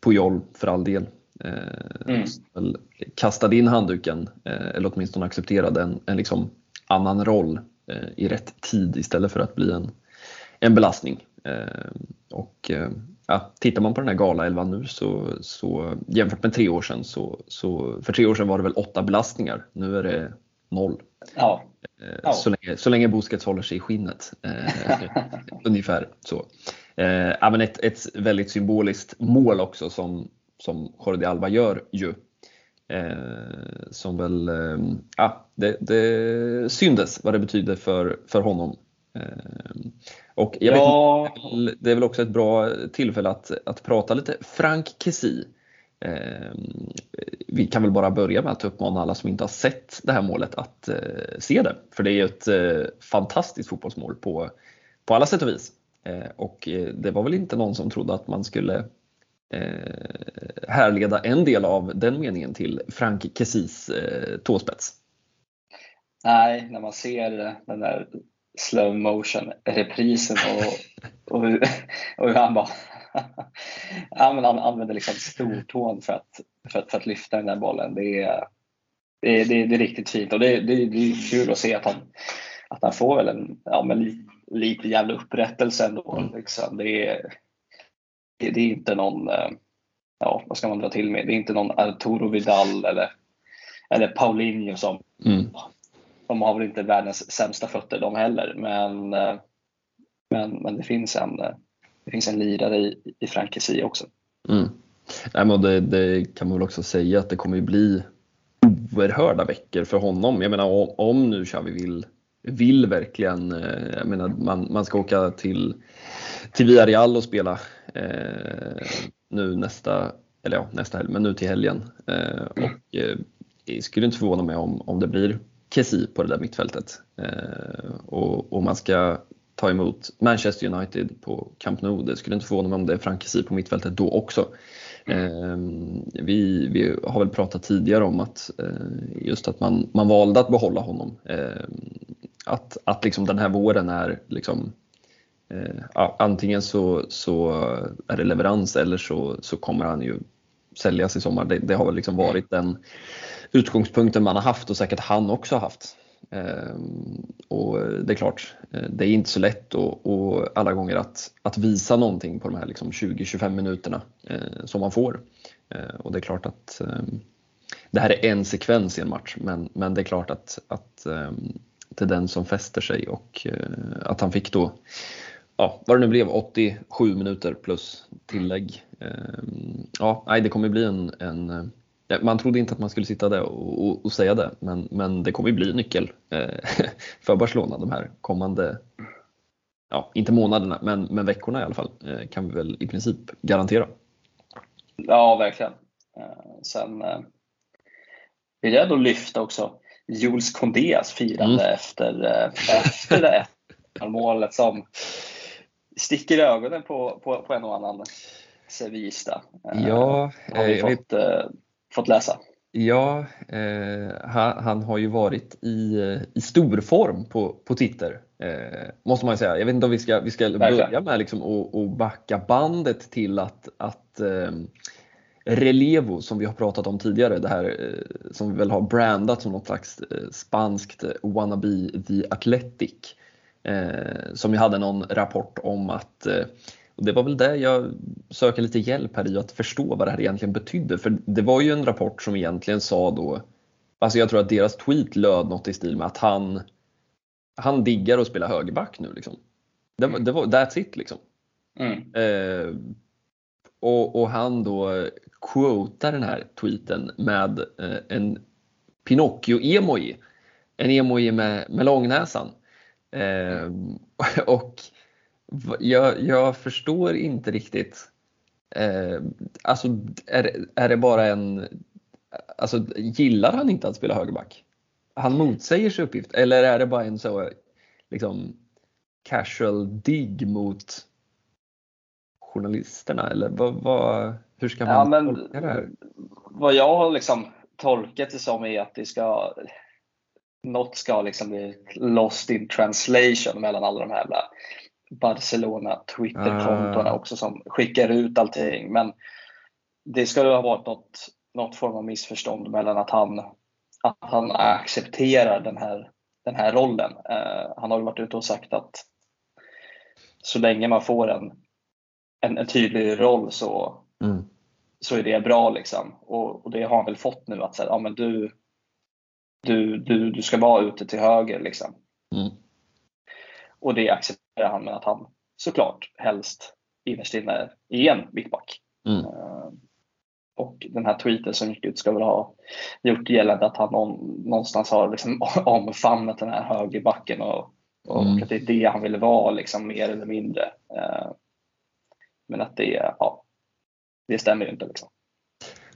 Puyol för all del. Eh, mm. kastade in handduken eh, eller åtminstone accepterade en, en liksom annan roll eh, i rätt tid istället för att bli en, en belastning. Och ja, Tittar man på den här galaelvan nu så, så jämfört med tre år sedan så, så för tre år sedan var det väl åtta belastningar. Nu är det noll. Ja. Ja. Så, länge, så länge Busquets håller sig i skinnet. Ungefär så. Eh, men ett, ett väldigt symboliskt mål också som, som Jordi Alba gör ju. Eh, som väl, eh, ja, det, det syndes vad det betyder för, för honom. Eh, och jag ja. vet, det är väl också ett bra tillfälle att, att prata lite Frank Kessie Ehm, vi kan väl bara börja med att uppmana alla som inte har sett det här målet att eh, se det. För det är ett eh, fantastiskt fotbollsmål på, på alla sätt och vis. Eh, och det var väl inte någon som trodde att man skulle härleda en del av den meningen till Frank Kessis tåspets. Nej, när man ser den där slow motion reprisen och, och, och hur han bara ja, men han använder liksom stortån för att, för, att, för att lyfta den där bollen. Det är, det är, det är, det är riktigt fint och det är, det är kul att se att han, att han får väl en ja, men lite jävla upprättelse ändå. Mm. Liksom. Det, är, det, det är inte någon, eh, ja vad ska man dra till med, det är inte någon Arturo Vidal eller, eller Paulinho som mm. de har väl inte världens sämsta fötter de heller, men, men, men det finns en, det finns en lirare i, i Frank Kessie också. Mm. Nej, men det, det, kan man väl också säga att det kommer ju bli oerhörda veckor för honom. Jag menar om, om nu Xavi vill, vill verkligen, eh, jag menar man, man ska åka till, till Villarreal och spela eh, Eh, nu nästa, eller ja, nästa helg, men nu till helgen. Eh, och eh, det skulle inte förvåna mig om, om det blir Kessi på det där mittfältet. Eh, och, och man ska ta emot Manchester United på Camp Nou. Det skulle inte förvåna mig om det är Frank Kessie på mittfältet då också. Mm. Vi, vi, har väl pratat tidigare om att eh, just att man, man valde att behålla honom. Eh, att, att liksom den här våren är liksom, eh, Eh, ja, antingen så, så är det leverans eller så, så kommer han ju säljas i sommar. Det, det har väl liksom varit den utgångspunkten man har haft och säkert han också haft. Eh, och det är klart, eh, det är inte så lätt och, och alla gånger att, att visa någonting på de här liksom 20-25 minuterna eh, som man får. Eh, och det är klart att det här är en sekvens i en match, men, men det är klart att, att ehm, det är den som fäster sig och att han fick då, ja, vad det nu blev, 87 minuter plus tillägg. Ja, nej, det kommer bli en, en man trodde inte att man skulle sitta där och, och, och säga det, men, men det kommer ju bli nyckel eh, för Barcelona de här kommande, ja inte månaderna, men, men veckorna i alla fall, eh, kan vi väl i princip garantera. Ja, verkligen. Eh, sen vill jag då lyfta också Jules Condés firande mm. efter, efter det målet som sticker i ögonen på, på, på en och annan sevista. Ja, har vi fått, fått läsa. Ja, eh, han, han, har ju varit i, i stor form på, på Twitter, eh, måste man säga. Jag vet inte om vi ska, vi ska börja med liksom och, och backa bandet till att, att eh, Relevo, som vi har pratat om tidigare, det här eh, som vi väl har brandat som något slags eh, spanskt wannabe The Athletic, eh, som ju hade någon rapport om att och det var väl det jag söker lite hjälp här i att förstå vad det här egentligen betydde. För det var ju en rapport som egentligen sa då, alltså jag tror att deras tweet löd något i stil med att han, han diggar att spela högerback nu liksom. Det, var, det var, that's it liksom. Mm. Eh, och, och, han då quotar den här tweeten med eh, en Pinocchio-emoji. En emoji med, med långnäsan. Eh, och jag, jag förstår inte riktigt. Eh, alltså är, är det bara en, alltså gillar han inte att spela högerback? Han motsäger sig uppgift eller är det bara en så liksom casual dig mot journalisterna eller vad, vad, hur ska man ja, men, tolka det här? Vad jag har liksom tolkat det som är att det ska något ska liksom bli lost in translation mellan alla de här Barcelona Twitter-kontona ah. också som skickar ut allting. Men det ska ha varit något, något form av missförstånd mellan att han, att han accepterar den här, den här rollen. Uh, han har varit ute och sagt att så länge man får en, en, en tydlig roll så, mm. så är det bra. Liksom. Och, och, det har han väl fått nu. att säga, ja, men du, du, du, du ska vara ute till höger. Liksom. Mm. Och det accepterar han med att han såklart helst innerst inne är en mittback. Mm. Uh, och den här tweeten som gick ut ska väl ha gjort gällande att han någonstans har liksom omfamnat den här högerbacken och, och mm. att det är det han vill vara liksom, mer eller mindre. Uh, men att det, ja, det stämmer ju inte. Liksom.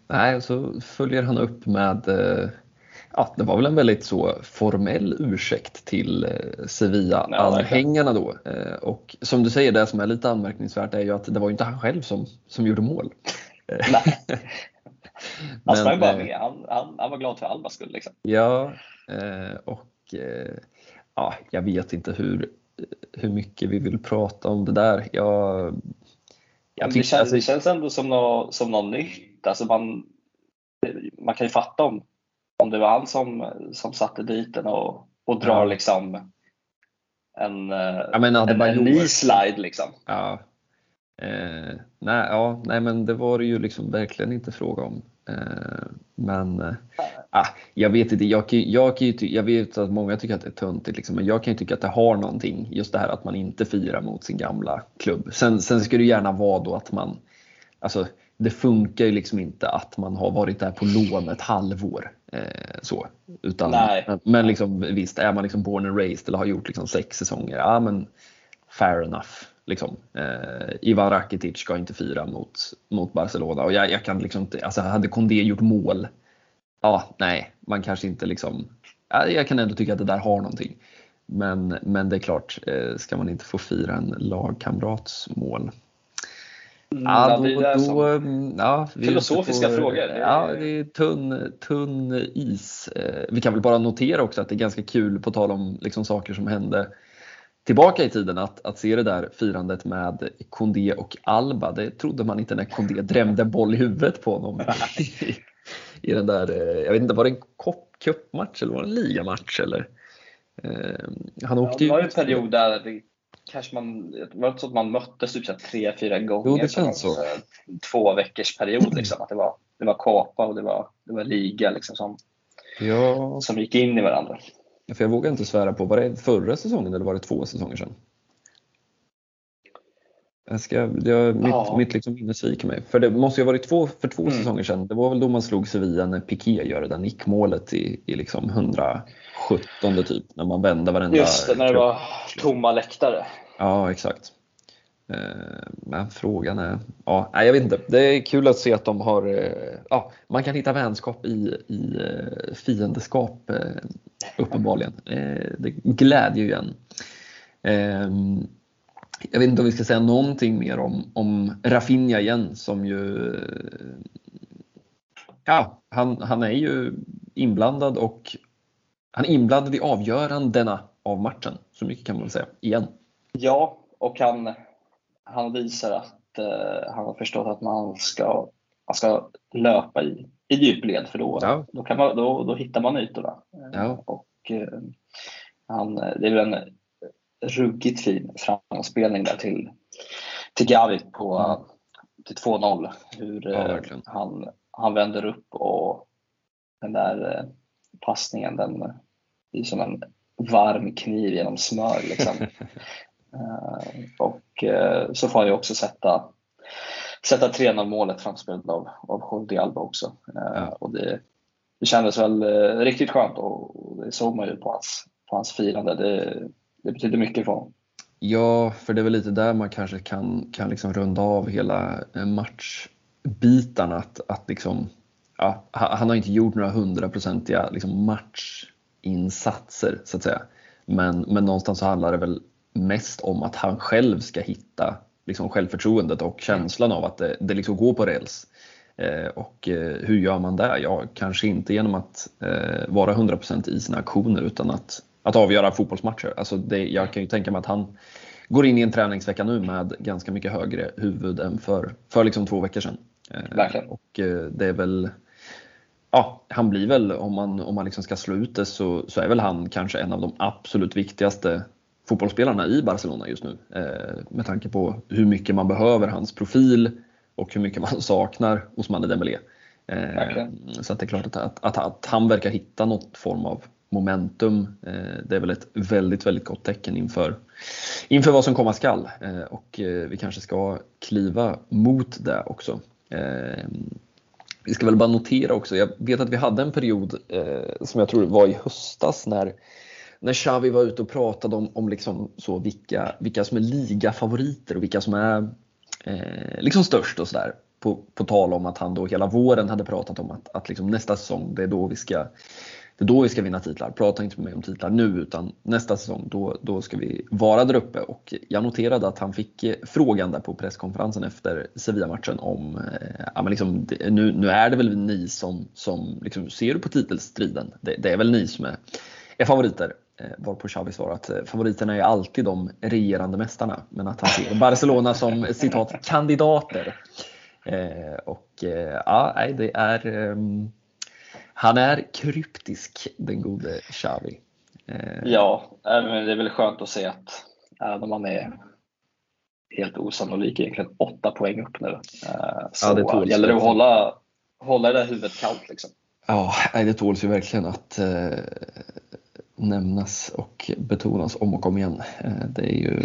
Nej, och så följer han upp med uh ja, det var väl en väldigt så formell ursäkt till eh, Sevilla-anhängarna då. Eh, och som du säger, det som är lite anmärkningsvärt är ju att det var inte han själv som, som gjorde mål. Nej. Han sprang bara med. Han, han, han, var glad för Albas skull. Liksom. Ja, och ja, jag vet inte hur, hur mycket vi vill prata om det där. Jag, jag det, känns, alltså, det känns ändå som något, som något nytt. Alltså man, man kan ju fatta om om det var han som, som satte dit den och, och drar ja. liksom en, ja, men, en, en ny slide liksom. Ja. Eh, nej, ja, nej, men det var det ju liksom verkligen inte fråga om. Eh, men eh, ah, jag vet inte, jag, jag, jag, jag vet att många tycker att det är töntigt, liksom, men jag kan ju tycka att det har någonting, just det här att man inte firar mot sin gamla klubb. Sen, sen ska det gärna vara då att man, alltså det funkar ju liksom inte att man har varit där på lån ett halvår. Eh, så. Utan, men, men liksom, visst, är man liksom born and raised eller har gjort liksom sex säsonger, ja men fair enough. Liksom. Eh, Ivan Rakitic ska inte fira mot, mot Barcelona och jag, jag kan liksom inte, alltså hade Kondé gjort mål, ja nej, man kanske inte liksom, ja, jag kan ändå tycka att det där har någonting. Men, men det är klart, eh, ska man inte få fira en lagkamrats mål ja, då, då, då, mm, ja, filosofiska på, frågor. Ja, det är tunn, tunn is. Eh, vi kan väl bara notera också att det är ganska kul, på tal om liksom saker som hände tillbaka i tiden, att, att se det där firandet med Kondé och Alba. Det trodde man inte när Kondé drämde boll i huvudet på honom. I, I den där, eh, jag vet inte, var det en cupmatch eller var det en ligamatch? Eller? Eh, han åkte ja, det var ju en period där det kanske man, det var inte så att man möttes typ tre, fyra gånger. Jo, det känns så. Två veckors period liksom. Att det var, det var Kapa och det var, det var liga liksom som, ja. som gick in i varandra. För jag vågar inte svära på, var det förra säsongen eller var det två säsonger sedan? Jag ska, det, mitt ja. mitt liksom minne sviker mig. För det måste ju ha varit två, för två mm. säsonger sedan. Det var väl då man slog Sevilla när Piqué gör det där nickmålet i, i liksom 117 typ. När man vände varenda... Just det, när det var tomma läktare. Ja, exakt. Eh, men frågan är, ja, jag vet inte. Det är kul att se att de har, eh, ja, man kan hitta vänskap i, i eh, fiendeskap uppenbarligen. Det glädjer ju en. Jag vet inte om vi ska säga någonting mer om, om Rafinha igen som ju, ja, han, han är ju inblandad och han är inblandad i avgörandena av matchen. Så mycket kan man säga, igen. Ja, och han, han visar att eh, han har förstått att man ska, man ska löpa i, i djupled för då, ja. då, kan man, då, då hittar man ytorna. Ja. Och, eh, han, det är väl en ruggigt fin framspelning där till, till Gavi på mm. till 2-0. Hur ja, eh, han, han vänder upp och den där eh, passningen den är som en varm kniv genom smör. Liksom. Eh, och så får han ju också sätta, sätta 3-0 målet framspelat av, av Jordi Alba också. Ja. Och det, det kändes väl riktigt skönt och det såg man ju på hans, på hans firande. Det, det betyder mycket för honom. Ja, för det är väl lite där man kanske kan, kan liksom runda av hela eh, matchbitarna. Att, att liksom, ja, han har inte gjort några hundraprocentiga liksom matchinsatser så att säga. Men, men någonstans så handlar det väl mest om att han själv ska hitta liksom självförtroendet och känslan av att det, det liksom går på räls. Eh, och eh, hur gör man det? Ja, kanske inte genom att eh, vara 100% i sina aktioner utan att, att avgöra fotbollsmatcher. Alltså det, jag kan ju tänka mig att han går in i en träningsvecka nu med ganska mycket högre huvud än för, för liksom två veckor sedan. Eh, Verkligen. Och eh, det är väl Ja, han blir väl, om man, om man liksom ska slå ut det, så, så är väl han kanske en av de absolut viktigaste fotbollsspelarna i Barcelona just nu. Eh, med tanke på hur mycket man behöver hans profil och hur mycket man saknar Ousmane Dembélé. Eh, så det är klart att, att, att, att, han verkar hitta något form av momentum. Eh, det är väl ett väldigt, väldigt gott tecken inför, inför vad som komma skall. Eh, och eh, vi kanske ska kliva mot det också. Vi ska väl bara notera också, jag vet att vi hade en period som jag tror var i höstas när när Xavi var ute och pratade om, om liksom så vilka, vilka som är ligafavoriter och vilka som är eh, liksom störst och sådär. På, på tal om att han då hela våren hade pratat om att, att liksom nästa säsong, det är då vi ska det är då vi ska vinna titlar. Prata inte med mig om titlar nu utan nästa säsong då, då ska vi vara där uppe. Och jag noterade att han fick eh, frågan där på presskonferensen efter Sevilla-matchen om, eh, ja, men liksom, nu, nu är det väl ni som, som liksom, ser du på titelstriden? Det, det är väl ni som är, är favoriter? Eh, varpå Xavi svarar att eh, favoriterna är alltid de regerande mästarna, men att han ser Barcelona som citat kandidater. Eh, och ja, det är ehm, han är kryptisk den gode Xavi. Ja, det är väl skönt att se att även om man är helt osannolik egentligen. Åtta poäng upp nu. Så ja, det gäller det att hålla, hålla det där huvudet kallt. Liksom. Ja, det tåls ju verkligen att eh, nämnas och betonas om och om igen. Eh, det är ju,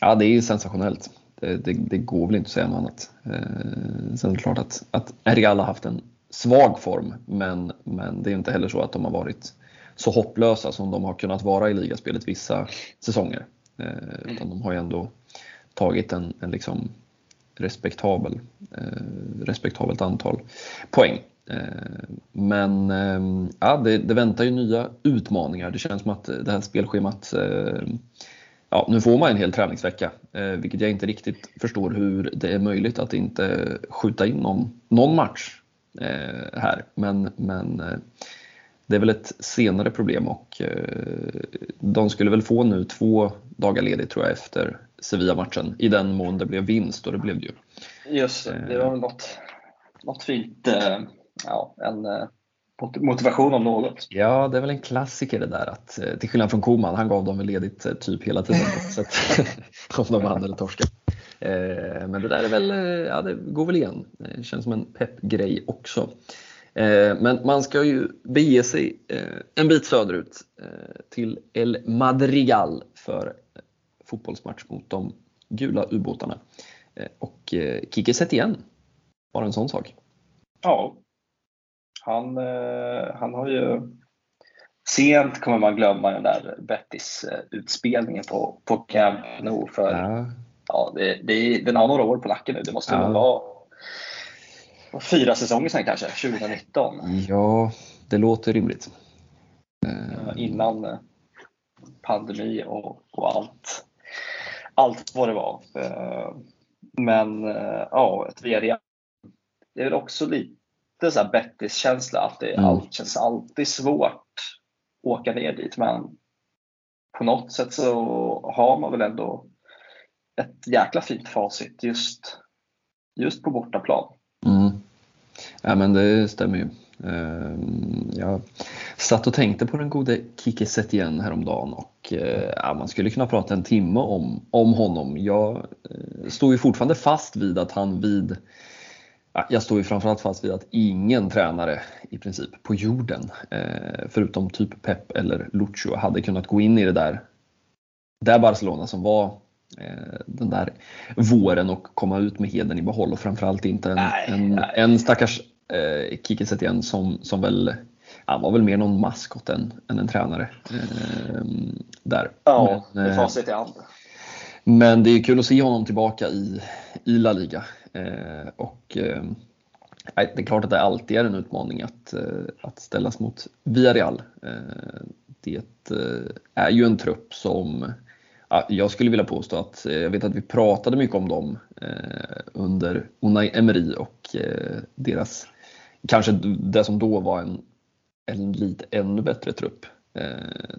ja, det är ju sensationellt. Det, det, det, går väl inte att säga något annat. Eh, sen är det klart att, att Real har haft en svag form, men, men det är inte heller så att de har varit så hopplösa som de har kunnat vara i ligaspelet vissa säsonger. Eh, utan de har ju ändå tagit en, en liksom respektabel, eh, respektabelt antal poäng. Eh, men eh, ja, det, det, väntar ju nya utmaningar. Det känns som att det här spelschemat eh, Ja, nu får man en hel träningsvecka, eh, vilket jag inte riktigt förstår hur det är möjligt att inte skjuta in någon, någon match här. Men, men det är väl ett senare problem och de skulle väl få nu två dagar ledigt tror jag efter Sevilla-matchen i den mån det blev vinst och det blev det ju. Just det, det var väl något, något fint ja, en eh, motivation om något. Ja, det är väl en klassiker det där att eh, till skillnad från Koman, han gav dem väl ledigt eh, typ hela tiden så att, om de vann eller torskade. Men det där är väl, ja det går väl igen. Det känns som en peppgrej också. Men man ska ju bege sig en bit söderut till El Madrigal för fotbollsmatch mot de gula ubåtarna. Och Kike Setien var en sån sak. Ja, han, eh, han har ju Sent kommer man glömma den där Bettis-utspelningen på, på Camp Nou. För, ja. Ja, det, det, den har några år på nacken nu. Det måste ja. vara fyra säsonger sedan kanske, 2019. Ja, det låter rimligt. Innan eh, pandemi och, och allt, allt vad det var. Eh, men eh, ja, ett VRE. Det är väl också lite lite så Bettis-känsla att det mm. allt känns alltid svårt att åka ner dit. Men på något sätt så har man väl ändå ett jäkla fint facit just, just på bortaplan. Mm. Ja men det stämmer ju. Ehm, jag satt och tänkte på den gode Kike Setien häromdagen och eh, ja, man skulle kunna prata en timme om, om honom. Jag eh, står ju fortfarande fast vid att han vid jag står ju framförallt fast vid att ingen tränare i princip på jorden, eh, förutom typ Pep eller Lucio, hade kunnat gå in i det där, där Barcelona som var den där våren och komma ut med heden i behåll och framförallt inte en, nej, en, nej. en stackars eh, Kike Setien som, som väl han var väl mer någon maskot än, än en tränare. Eh, där. Ja, men, eh, facit i hand. Men det är kul att se honom tillbaka i, i La Liga. Eh, och eh, det är klart att det alltid är en utmaning att, eh, att ställas mot Villarreal. Det är ju en trupp som jag skulle vilja påstå att, eh, jag vet att vi pratade mycket om dem eh, under Unai Emery och eh, deras, kanske det som då var en, en lite ännu bättre trupp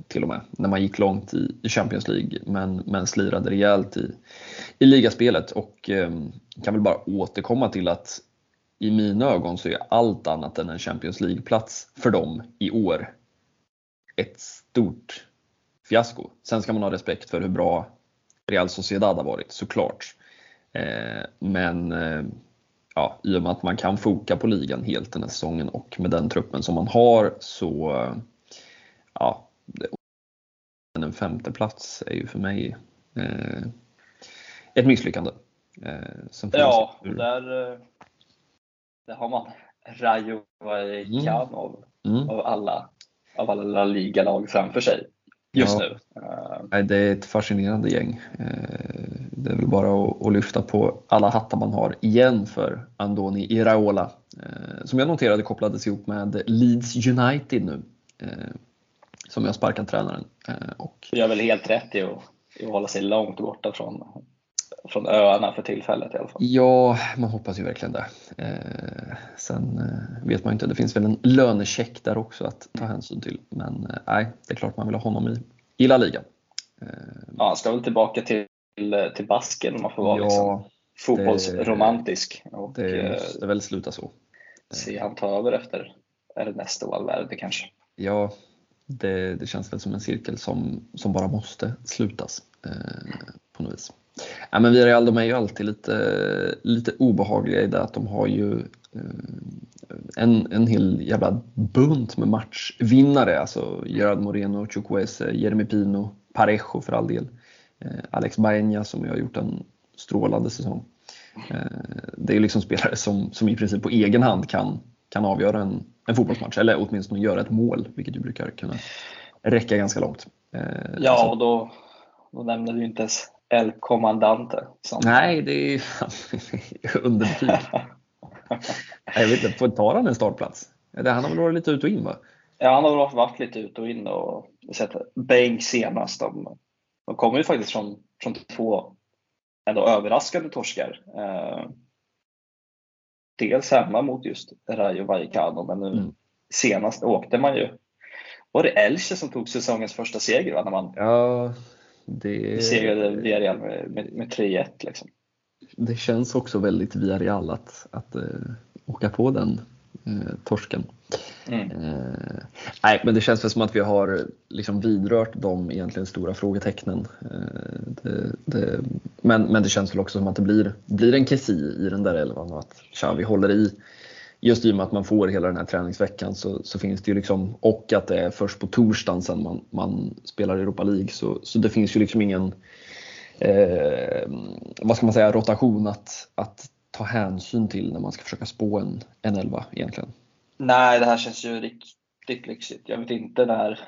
till och med, när man gick långt i, Champions League men, men slirade rejält i, i ligaspelet. Och kan väl bara återkomma till att i mina ögon så är allt annat än en Champions League-plats för dem i år ett stort fiasko. Sen ska man ha respekt för hur bra Real Sociedad har varit såklart. Eh, men eh, ja, i och med att man kan foka på ligan helt den här säsongen och med den truppen som man har så ja, en femte plats är ju för mig eh, ett misslyckande. Eh, ja, där, eh, där har man Rayo Vallecano mm. mm. av, alla, av alla La Liga-lag framför sig just ja. nu. Det är ett fascinerande gäng. Det är väl bara att, lyfta på alla hattar man har igen för Andoni Iraola som jag noterade kopplades ihop med Leeds United nu som jag sparkat tränaren. Och... Gör väl helt rätt i att, i att hålla sig långt borta från från öarna för tillfället i alla fall. Ja, man hoppas ju verkligen det. Eh, sen eh, vet man inte, det finns väl en lönecheck där också att ta hänsyn till. Men eh, nej, det är klart man vill ha honom i, i La Liga. Eh, ja, han ska väl tillbaka till, till basken om man får vara ja, liksom, fotbollsromantisk. Det, och, det måste väl sluta så. Se han ta över efter Ernesto Valverde kanske. Ja, det, det, känns väl som en cirkel som, som bara måste slutas. På något vis. Ja, men Villarreal de är ju alltid lite, lite obehagliga i det att de har ju en, en hel jävla bunt med matchvinnare. Alltså Gerard Moreno, Chukwueze, Jeremy Pino, Parejo för all del. Alex Baena som ju har gjort en strålande säsong. Det är liksom spelare som, som i princip på egen hand kan, kan avgöra en, en fotbollsmatch eller åtminstone göra ett mål, vilket ju brukar kunna räcka ganska långt. Ja, och då, då nämner du inte ens El Comandante. Som... Nej, det är underbetyg. jag vet inte, tar han en startplats? Han har väl varit lite ut och in va? Ja, han har varit lite ut och in och sett Bengt senast. De, de kommer ju faktiskt från, från två ändå överraskande torskar. Eh, dels hemma mot just Rayo Vallecano, men nu mm. senast åkte man ju. Var det Elche som tog säsongens första seger? Va? När man ja, det... segrade Villarreal med, med, med 3-1. Liksom. Det känns också väldigt Villarreal att, att uh, åka på den uh, torsken. Mm. Uh, nej, men det känns väl som att vi har liksom vidrört de egentligen stora frågetecknen. Det, det, men, men det känns väl också som att det blir, blir en Kessi i den där elvan och att Xavi håller i just i och med att man får hela den här träningsveckan så, så finns det ju liksom, och att det är först på torsdagen sen man, man spelar Europa League så, så det finns ju liksom ingen, eh, vad ska man säga, rotation att, att ta hänsyn till när man ska försöka spå en, en elva egentligen. Nej, det här känns ju riktigt lyxigt. Jag vet inte när,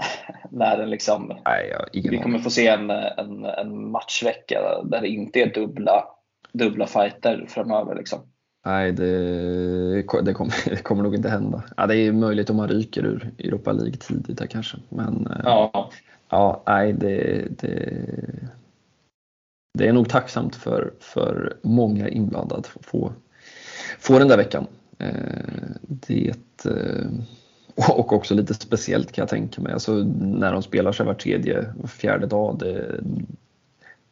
när den liksom, Nej, vi kommer få se en, en, en matchvecka där det inte är dubbla, dubbla fighter framöver. Liksom. Nej, det, det, kommer, det kommer nog inte hända. Ja, det är möjligt om man ryker ur Europa League tidigt där kanske. Men eh, ja, ja nej, det, det, det är nog tacksamt för, för många inblandade att få, få den där veckan. Eh, det, eh, och också lite speciellt kan jag tänka mig. Alltså, när de spelar sig var tredje, var fjärde dag, det,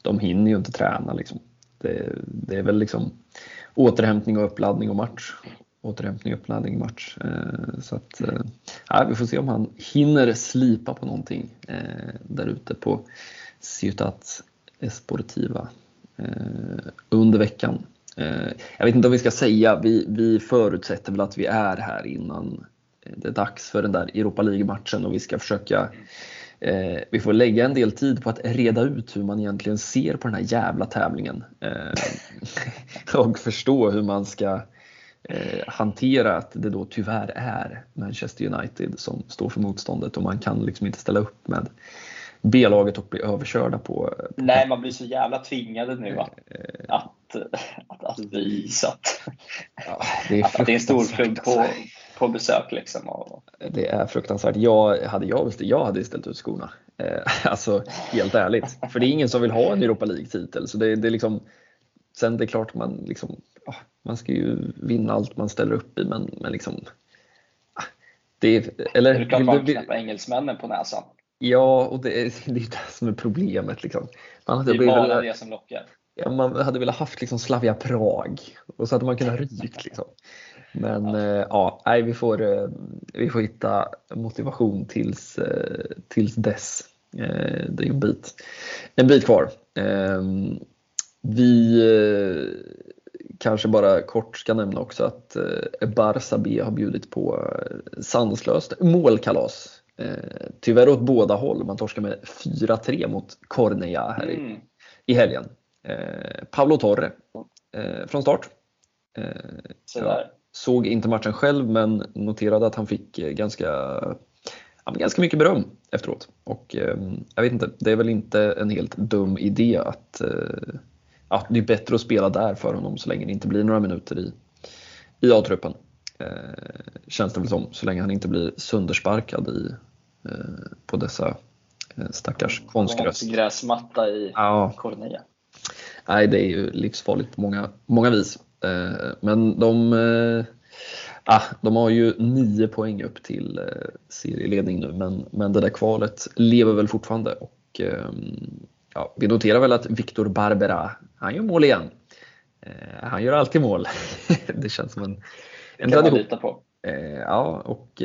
de hinner ju inte träna. Liksom. Det, det är väl liksom återhämtning och uppladdning och match. Återhämtning, uppladdning, match. Eh, så att, eh, ja, vi får se om han hinner slipa på någonting eh, där ute på Ciutat Esportiva eh, under veckan. Eh, jag vet inte om vi ska säga, vi, vi förutsätter väl att vi är här innan eh, det är dags för den där Europa League-matchen och vi ska försöka Eh, vi får lägga en del tid på att reda ut hur man egentligen ser på den här jävla tävlingen. Eh, och förstå hur man ska eh, hantera att det då tyvärr är Manchester United som står för motståndet och man kan liksom inte ställa upp med B-laget och bli överkörda på, på Nej, man blir så jävla tvingade nu att, eh, att, att, att visa att, ja, det, är att det är en stor klubb på, på besök. Liksom. Och... Det är fruktansvärt. Jag hade, jag, jag hade ställt ut skorna. Eh, alltså helt ärligt. För det är ingen som vill ha en Europa League-titel. Så det, det är liksom, sen det är klart man, liksom, man ska ju vinna allt man ställer upp i men, men liksom det är, eller, det är klart man knäppa engelsmännen på näsan. Ja, och det är, det är det som är problemet. Liksom. Man hade det är bara det som lockar. Ja, man hade velat haft liksom Slavia Prag och så hade man kunnat rykt. Liksom. Men ja, eh, ja nej, vi, får, eh, vi får hitta motivation tills, eh, tills dess. Eh, det är en bit, en bit kvar. Ehm, vi eh, kanske bara kort ska nämna också att eh, Barça B har bjudit på sanslöst målkalas. Tyvärr åt båda håll. Man torskar med 4-3 mot Cornea här mm. i, i helgen. Pablo Torre från start. Ja, Såg inte matchen själv men noterade att han fick eh, ganska, ganska mycket beröm efteråt. Och eh, jag vet inte, det är väl inte en helt dum idé att eh, ja, det är bättre att spela där för honom så länge det inte blir några minuter i, i A-truppen. Eh, känns det väl som, så länge han inte blir söndersparkad i, på dessa stackars konstgräs. Gräsmatta i ja. Cornelia. Nej, det är ju livsfarligt på många, många vis. Eh, men de, ah, de har ju nio poäng upp till eh, serieledning nu men, men det där kvalet lever väl fortfarande och ja, vi noterar väl att Victor Barbera, han gör mål igen. Han gör alltid mål. det känns som en, en tradition. lita på. Ja, och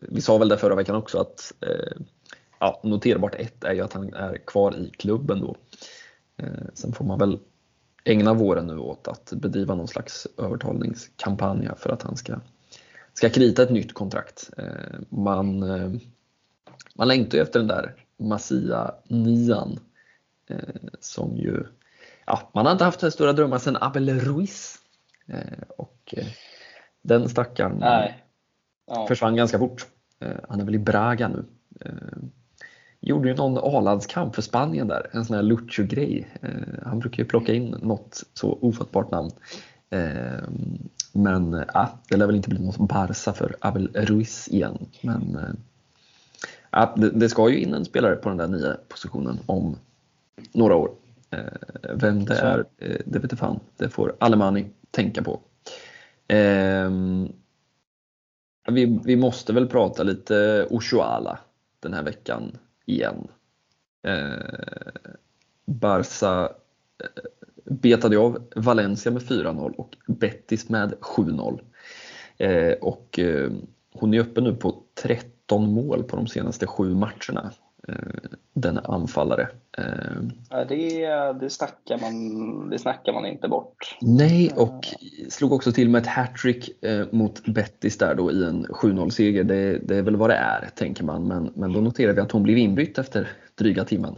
vi sa väl det förra veckan också att ja, noterbart ett är ju att han är kvar i klubben då. Sen får man väl ägna våren nu åt att bedriva någon slags övertalningskampanj för att han ska, ska krita ett nytt kontrakt. Man, man längtar ju efter den där Masia Nian som ju ja, man har inte haft så stora drömmar sedan Abel Ruiz. Och den stackaren ja. försvann ganska fort. Han är väl i Braga nu gjorde ju någon A-landskamp för Spanien där, en sån här Lucho-grej. Eh, han brukar ju plocka in något så ofattbart namn. Eh, men ja, det lär väl inte bli något Barca för Abel Ruiz igen. Men eh, det, det, ska ju in en spelare på den där nya positionen om några år. Vem det är, det vet fan. Det får Alemani tänka på. Vi, vi måste väl prata lite Oshuala den här veckan igen. Eh, Barca eh, betade av Valencia med 4-0 och Betis med 7-0. Eh, och eh, hon är uppe nu på 13 mål på de senaste sju matcherna. Eh, den anfallare. Eh, det, det, snackar man, det snackar man inte bort. Nej, och slog också till med ett hattrick eh, mot Bettis där då i en 7-0-seger. Det, det, är väl vad det är, tänker man. Men, men då noterar vi att hon blev inbytt efter dryga timmen.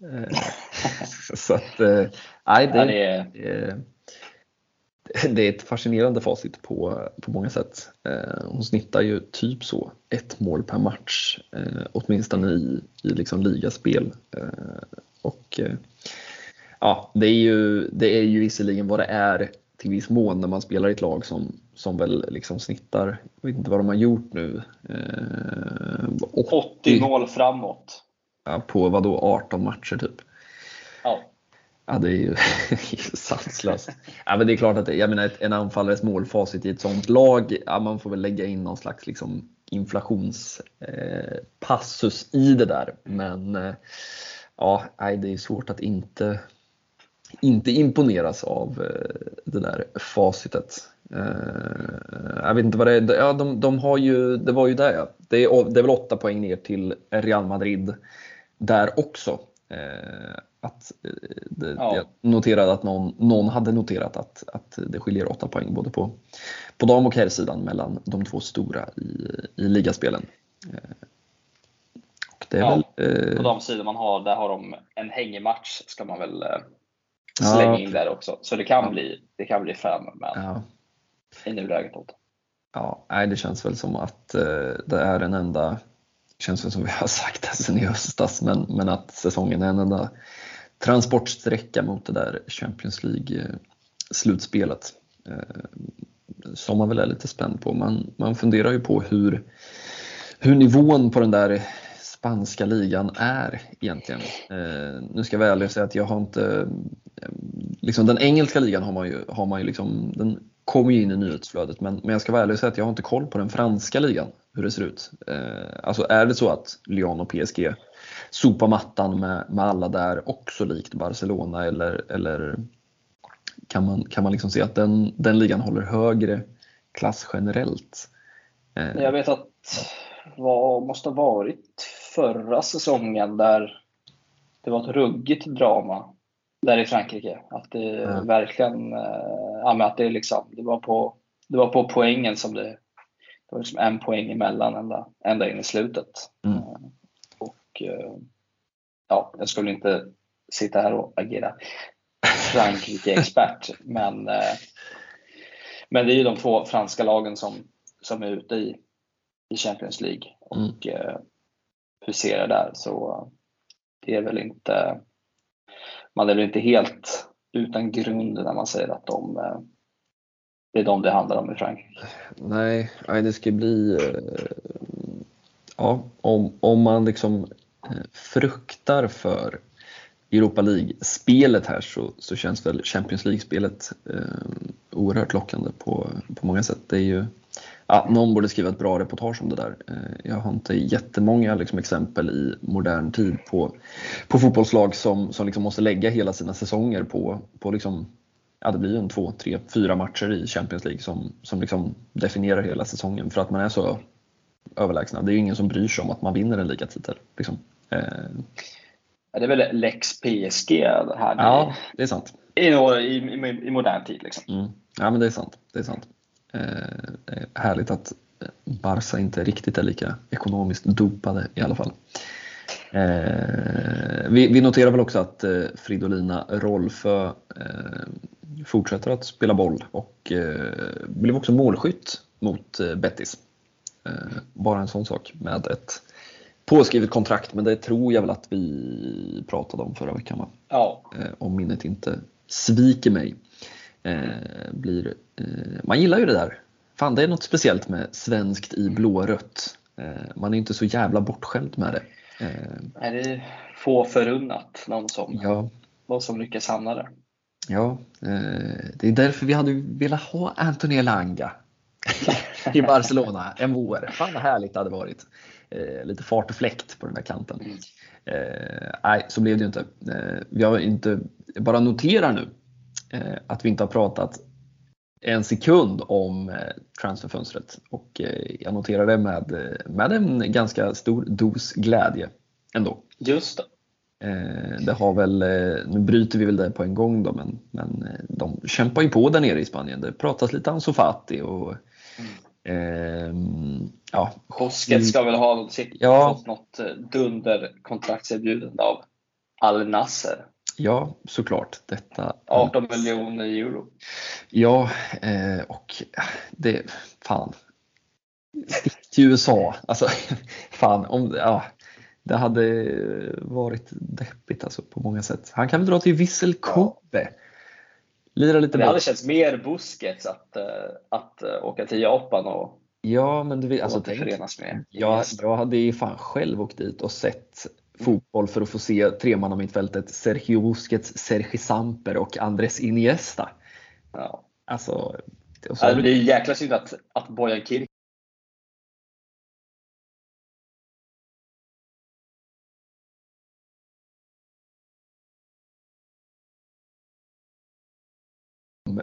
Så att, nej, det, ja, det är det är ett fascinerande facit på, på många sätt. Eh, hon snittar ju typ så ett mål per match, eh, åtminstone i, i liksom ligaspel. Eh, och, ja, det, är ju, det är ju visserligen vad det är till viss mån när man spelar i ett lag som, som väl liksom snittar, jag vet inte vad de har gjort nu. 80, 80 mål framåt. Ja, på vad då 18 matcher typ. Ja. Ja, det är ju sanslöst. Ja, men det är klart att jag menar, en anfallares målfacit i ett sånt lag, ja, man får väl lägga in någon slags liksom, inflationspassus eh, i det där. Men eh, ja, nej, det är svårt att inte, inte imponeras av eh, det där facitet. Eh, jag vet inte vad det är. Ja, de, de har ju, det var ju det ja. Det är, det är väl åtta poäng ner till Real Madrid där också. Eh, att, eh, det, ja. Jag noterade att någon, någon hade noterat att, att det skiljer 8 poäng både på, på dam och herrsidan mellan de två stora i, i ligaspelen. Eh, och det är ja, väl, eh, på de sidor man har, där har de en hängmatch ska man väl eh, slänga ja, in där också. Så det kan, ja. bli, det kan bli fem, men ja. i nuläget 8. Ja, nej, det känns väl som att eh, det är den enda känns väl som vi har sagt det sen i höstas, men, men att säsongen är en enda transportsträcka mot det där Champions League-slutspelet. Eh, som man väl är lite spänd på. Man, man funderar ju på hur, hur nivån på den där spanska ligan är egentligen. Eh, nu ska jag vara ärlig och säga att jag har inte, eh, liksom den engelska ligan har man ju, har man ju liksom, den kommer ju in i nyhetsflödet men, men jag ska vara ärlig och säga att jag har inte koll på den franska ligan, hur det ser ut. Eh, alltså är det så att Lyon och PSG sopa mattan med, med alla där också likt Barcelona eller, eller kan man, kan man liksom se att den, den ligan håller högre klass generellt? Eh. Jag vet att vad måste ha varit förra säsongen där det var ett ruggigt drama där i Frankrike. Att det mm. verkligen, eh, ja, att det, liksom, det, var på, det var på poängen som det, det var liksom en poäng emellan ända, ända in i slutet. Mm. Och eh, ja, jag skulle inte sitta här och agera Frankrike-expert, men, eh, men det är ju de två franska lagen som, som är ute i, i Champions League och mm. huserar där. Så det är väl inte, man är väl inte helt utan grund när man säger att de, det är de det handlar om i Frankrike. Nej, det ska bli, ja, om, om man liksom Eh, fruktar för Europa League-spelet här så, så känns väl Champions League-spelet eh, oerhört lockande på, på många sätt. Det är ju, ja, någon borde skriva ett bra reportage om det där. Eh, jag har inte jättemånga liksom, exempel i modern tid på, på fotbollslag som, som liksom måste lägga hela sina säsonger på, på liksom, ja, det blir en två, tre, fyra matcher i Champions League som, som liksom definierar hela säsongen för att man är så överlägsna. Det är ju ingen som bryr sig om att man vinner en ligatitel. Liksom. Eh, det är väl lex PSG här ja, det är sant. i, i, i, i modern tid. Liksom. Mm. Ja, men det är sant. Det är sant. Eh, härligt att Barca inte riktigt är lika ekonomiskt dopade i alla fall. Eh, vi, vi, noterar väl också att eh, Fridolina Rolfö eh, fortsätter att spela boll och eh, blev också målskytt mot eh, Betis. Eh, bara en sån sak med ett påskrivet kontrakt, men det tror jag väl att vi pratade om förra veckan. Va? Ja. Eh, om minnet inte sviker mig. Eh, blir, eh, man gillar ju det där. Fan, det är något speciellt med svenskt i blårött. man är inte så jävla bortskämd med det. Nej, det är få förunnat någon som, ja. någon som lyckas hamna där. Ja, det är därför vi hade velat ha Anthony Elanga i Barcelona en vår. Fan vad härligt det hade varit lite fart och fläkt på den där kanten. Mm. Eh, nej, så blev det ju inte. Eh, vi har inte, bara noterar nu eh, att vi inte har pratat en sekund om eh, transferfönstret och eh, jag noterar det med, med en ganska stor dos glädje ändå. Just det. Det har väl, nu bryter vi väl det på en gång då, men, men de kämpar ju på där nere i Spanien. Det pratas lite Ansu Fati och mm. Eh, ja. Busquets ska väl ha ja. fått något eh, dunderkontraktserbjudande av Al Nasser. Ja, såklart. Detta 18 miljoner euro. Ja, eh, och det, fan. Stick till USA. Alltså, fan, om, ja, det hade varit deppigt alltså, på många sätt. Han kan väl dra till Vissel Kobe. Ja. Lira lite det hade känts mer Busquets att, eh, att eh, åka till Japan och Ja, men du vet, alltså, förenas med. Jag, jag hade ju fan själv åkt dit och sett fotboll för att få se tremannamittfältet Sergio Busquets, Sergi Samper och Andres Iniesta. Ja. Alltså, det, ja, det är jäkla synd att, att Bojan Kirk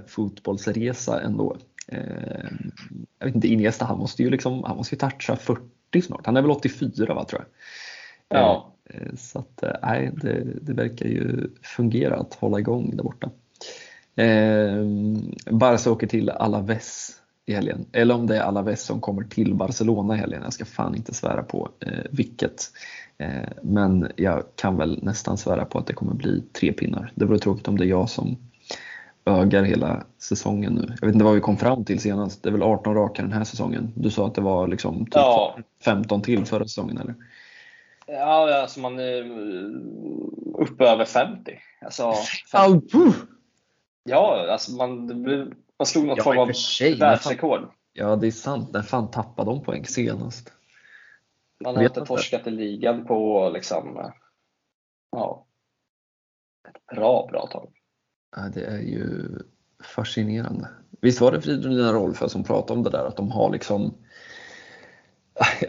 fotbollsresa ändå. Eh, jag vet inte, Iniesta han måste ju liksom, han måste ju toucha 40 snart. Han är väl 84 va tror jag. Ja. Eh, så att eh, nej, det, det verkar ju fungera att hålla igång där borta. Eh, Barca åker till Alaves i helgen. Eller om det är Alaves som kommer till Barcelona i helgen. Jag ska fan inte svära på eh, vilket. Eh, men jag kan väl nästan svära på att det kommer bli tre pinnar. Det vore tråkigt om det är jag som ögar hela säsongen nu. Jag vet inte vad vi kom fram till senast. Det är väl 18 raka den här säsongen. Du sa att det var liksom typ ja. 15 till förra säsongen eller? Ja, alltså man är uppe över 50. Alltså, 50. Ja, alltså man, man slog något ja, form av världsrekord. Ja, det är sant. När fan tappade de poäng senast? Man har inte torskat i ligan på liksom, ja, ett bra, bra tag. Ja, det är ju fascinerande. Visst var det Fridolina Rolfö som pratade om det där att de har liksom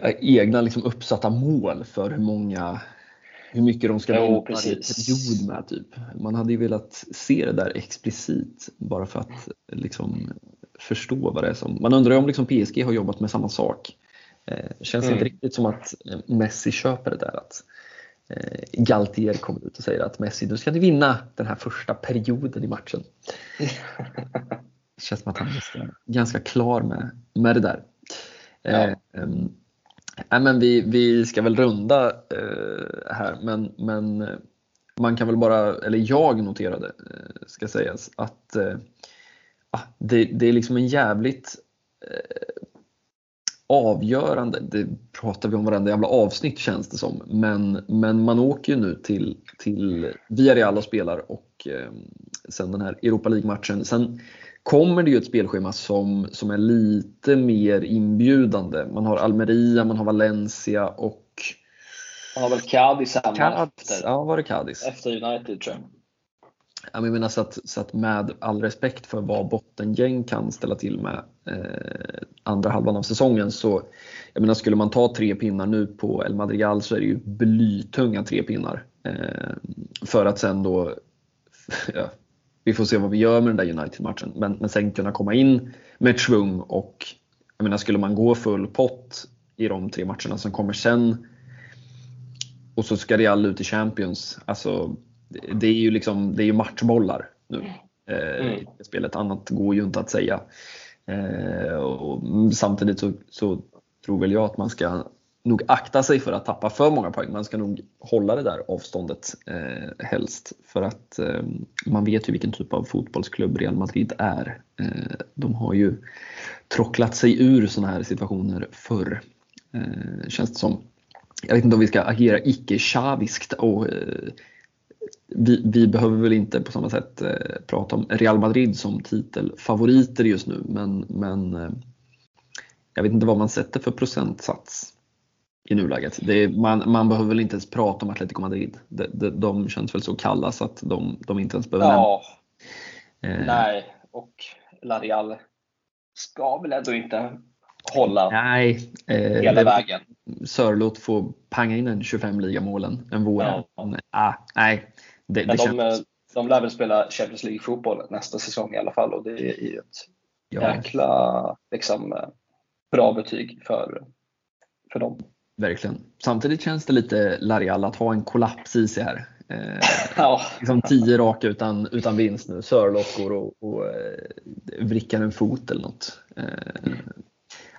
äh, egna liksom uppsatta mål för hur många hur mycket de ska vinna varje period med. Typ. Man hade ju velat se det där explicit bara för att liksom förstå vad det är som... Man undrar om liksom PSG har jobbat med samma sak. Eh, känns mm. inte riktigt som att Messi köper det där. Att eh, Galtier kommer ut och säger att Messi, nu ska ni vinna den här första perioden i matchen. det känns som att han är ganska klar med, med det där. Ja. Eh, äh, men vi, vi ska väl runda eh, här, men, men man kan väl bara, eller jag noterade, eh, ska sägas, att eh, ah, det, det är liksom en jävligt eh, avgörande, det pratar vi om varenda jävla avsnitt känns det som, men, men man åker ju nu till, till Villarreal och spelar och eh, sen den här Europa League-matchen. Sen kommer det ju ett spelschema som, som är lite mer inbjudande. Man har Almeria, man har Valencia och man har väl Cadiz hemma Cadiz, efter, ja, var det Cadiz? efter United tror jag. Jag menar så att, så att med all respekt för vad bottengäng kan ställa till med eh, andra halvan av säsongen så jag menar skulle man ta tre pinnar nu på El Madrigal så är det ju blytunga tre pinnar. Eh, för att sen då, ja, vi får se vad vi gör med den där United-matchen, men, men sen kunna komma in med ett svung och jag menar skulle man gå full pott i de tre matcherna som kommer sen. Och så ska Real ut i Champions. Alltså, det är ju liksom, det är ju matchbollar nu. Eh, mm. Spelet annat går ju inte att säga. Eh, och samtidigt så, så, tror väl jag att man ska nog akta sig för att tappa för många poäng. Man ska nog hålla det där avståndet eh, helst. För att eh, man vet ju vilken typ av fotbollsklubb Real Madrid är. Eh, de har ju trocklat sig ur sådana här situationer förr. Eh, känns det som. Jag vet inte om vi ska agera icke-chaviskt och eh, vi, vi, behöver väl inte på samma sätt eh, prata om Real Madrid som titelfavoriter just nu men, men eh, jag vet inte vad man sätter för procentsats i nuläget. Är, man, man behöver väl inte ens prata om Atletico Madrid. De, de, de känns väl så kalla så att de, de inte ens behöver ja. Eh. Nej, och La Real ska väl ändå inte hålla nej, eh, hela vägen. Sörlot får panga in en 25 ligamålen en vår. Ja. Ah, nej, det, Men det de, känns... de lär väl spela Champions League-fotboll nästa säsong i alla fall och det är ju ett ja. jäkla liksom, bra betyg för, för dem. Verkligen. Samtidigt känns det lite Larial att ha en kollaps i sig här. Eh, ja. liksom tio raka utan, utan vinst nu. Sörlott går och, och eh, vrickar en fot eller något. Eh,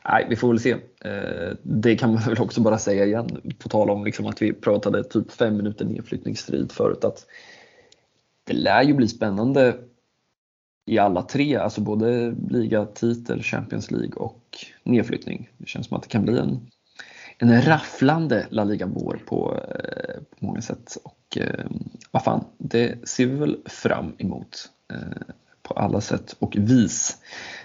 nej, vi får väl se. Eh, det kan man väl också bara säga igen, på tal om liksom att vi pratade typ fem minuter nedflyttningsstrid förut. Att det lär ju bli spännande i alla tre, alltså både ligatitel, Champions League och nedflyttning. Det känns som att det kan bli en en rafflande La Liga-vår på, eh, på många sätt. Och eh, vad fan, det ser vi väl fram emot på alla sätt och vis.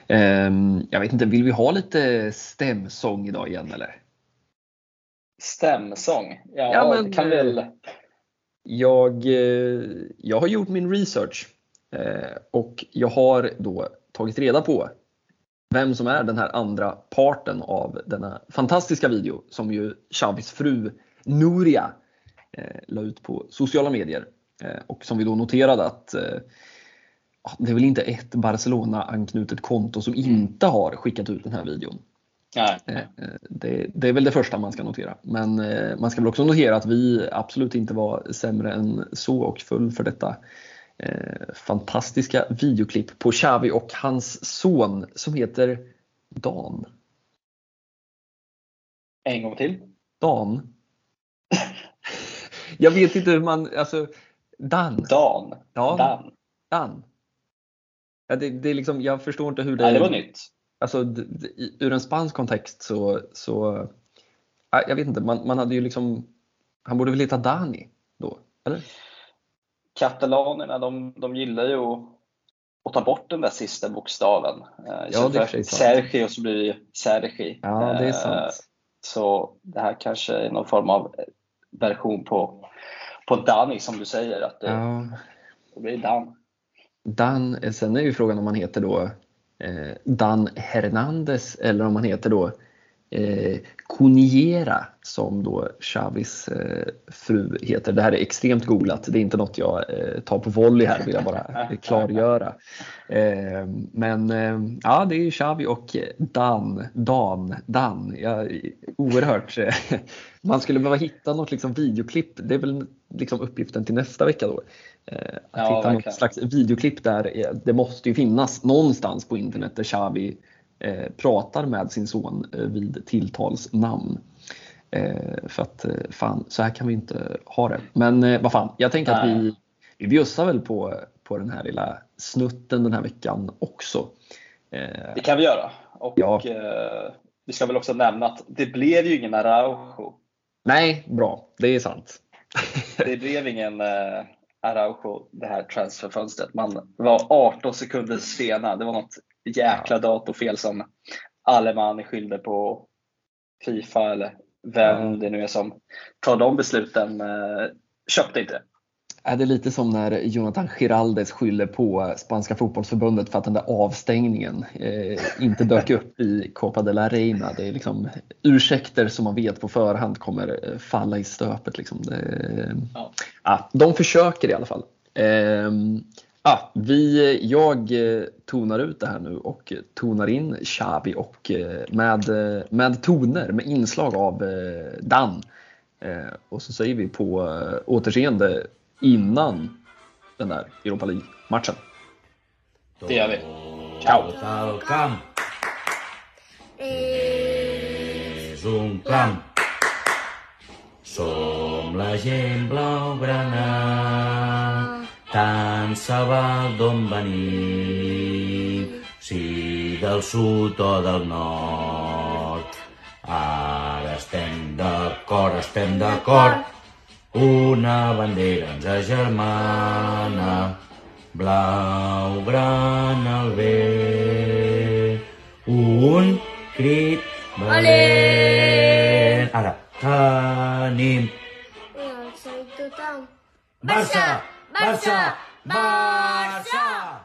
Ehm, jag vet inte, vill vi ha lite stämsång idag igen eller? Stämsång? Ja, ja men, kan väl. Jag, jag har gjort min research och jag har då tagit reda på vem som är den här andra parten av denna fantastiska video som ju Chavis fru Nuria eh, la ut på sociala medier eh, och som vi då noterade att eh, det är väl inte ett Barcelona-anknutet konto som inte har skickat ut den här videon. Nej. Eh, eh, det, det, är väl det första man ska notera. Men eh, man ska väl också notera att vi absolut inte var sämre än så och full för detta fantastiska videoklipp på Xavi och hans son som heter Dan. En gång till. Dan. Jag vet inte hur man, alltså Dan. Dan. Ja, Dan. Dan. Ja, det, det är liksom, jag förstår inte hur det... Nej, det var nytt. Alltså ur en spansk kontext så, så jag vet inte, man, man hade ju liksom, han borde väl heta Dani då, eller? katalanerna de, de gillar ju att, att ta bort den där sista bokstaven. Eh, ja, det är Sergi och så blir det Sergi. Ja, det är eh, sant. Så det här kanske är någon form av version på, på Dani som du säger. Att det, ja. det blir Dan. Dan, eh, sen är ju frågan om han heter då eh, Dan Hernandez eller om han heter då eh, Kuniera som då Chavis eh, fru heter. Det här är extremt googlat, det är inte något jag eh, tar på volley här vill jag bara klargöra. Eh, men eh, ja, det är Xavi och Dan, Dan, Dan. Ja, oerhört. Man skulle behöva hitta något liksom videoklipp, det är väl liksom uppgiften till nästa vecka då. Eh, att ja, hitta något slags videoklipp där, det måste ju finnas någonstans på internet där Xavi Eh, pratar med sin son eh, vid tilltalsnamn. Eh, för att fan, så här kan vi inte ha det. Men vad fan, jag tänker att vi, vi bjussar väl på, på den här lilla snutten den här veckan också. Det kan vi göra. Och ja. vi ska väl också nämna att det blev ju ingen Araujo. Nej, bra. Det är sant. det blev ingen Araujo det här transferfönstret. Man var 18 sekunder sena. Det var något jäkla datorfel som Alemanni skyllde på Fifa eller vem mm. det nu är som tar de besluten. Eh, köpte inte det. Är det lite som när Jonathan Giraldes skyller på spanska fotbollsförbundet för att den där avstängningen eh, inte dök upp i Copa de la Reina. Det är liksom ursäkter som man vet på förhand kommer eh, falla i stöpet. Liksom. Det, ja. Ja, de försöker i alla fall. Eh, Ja, vi, jag eh, tonar ut det här nu och tonar in Xabi och eh, med, eh, med toner, med inslag av Dan. Och så säger vi på återseende innan den där Europa League-matchen. Det gör vi. Ciao! És un clam. Som la gent blaugrana tant se val d'on venim, si del sud o del nord. Ara estem d'acord, estem d'acord, una bandera ens agermana, blau, gran, al bé, un crit valent. Ara, tenim... Tothom. Barça! Marcha! Marcha!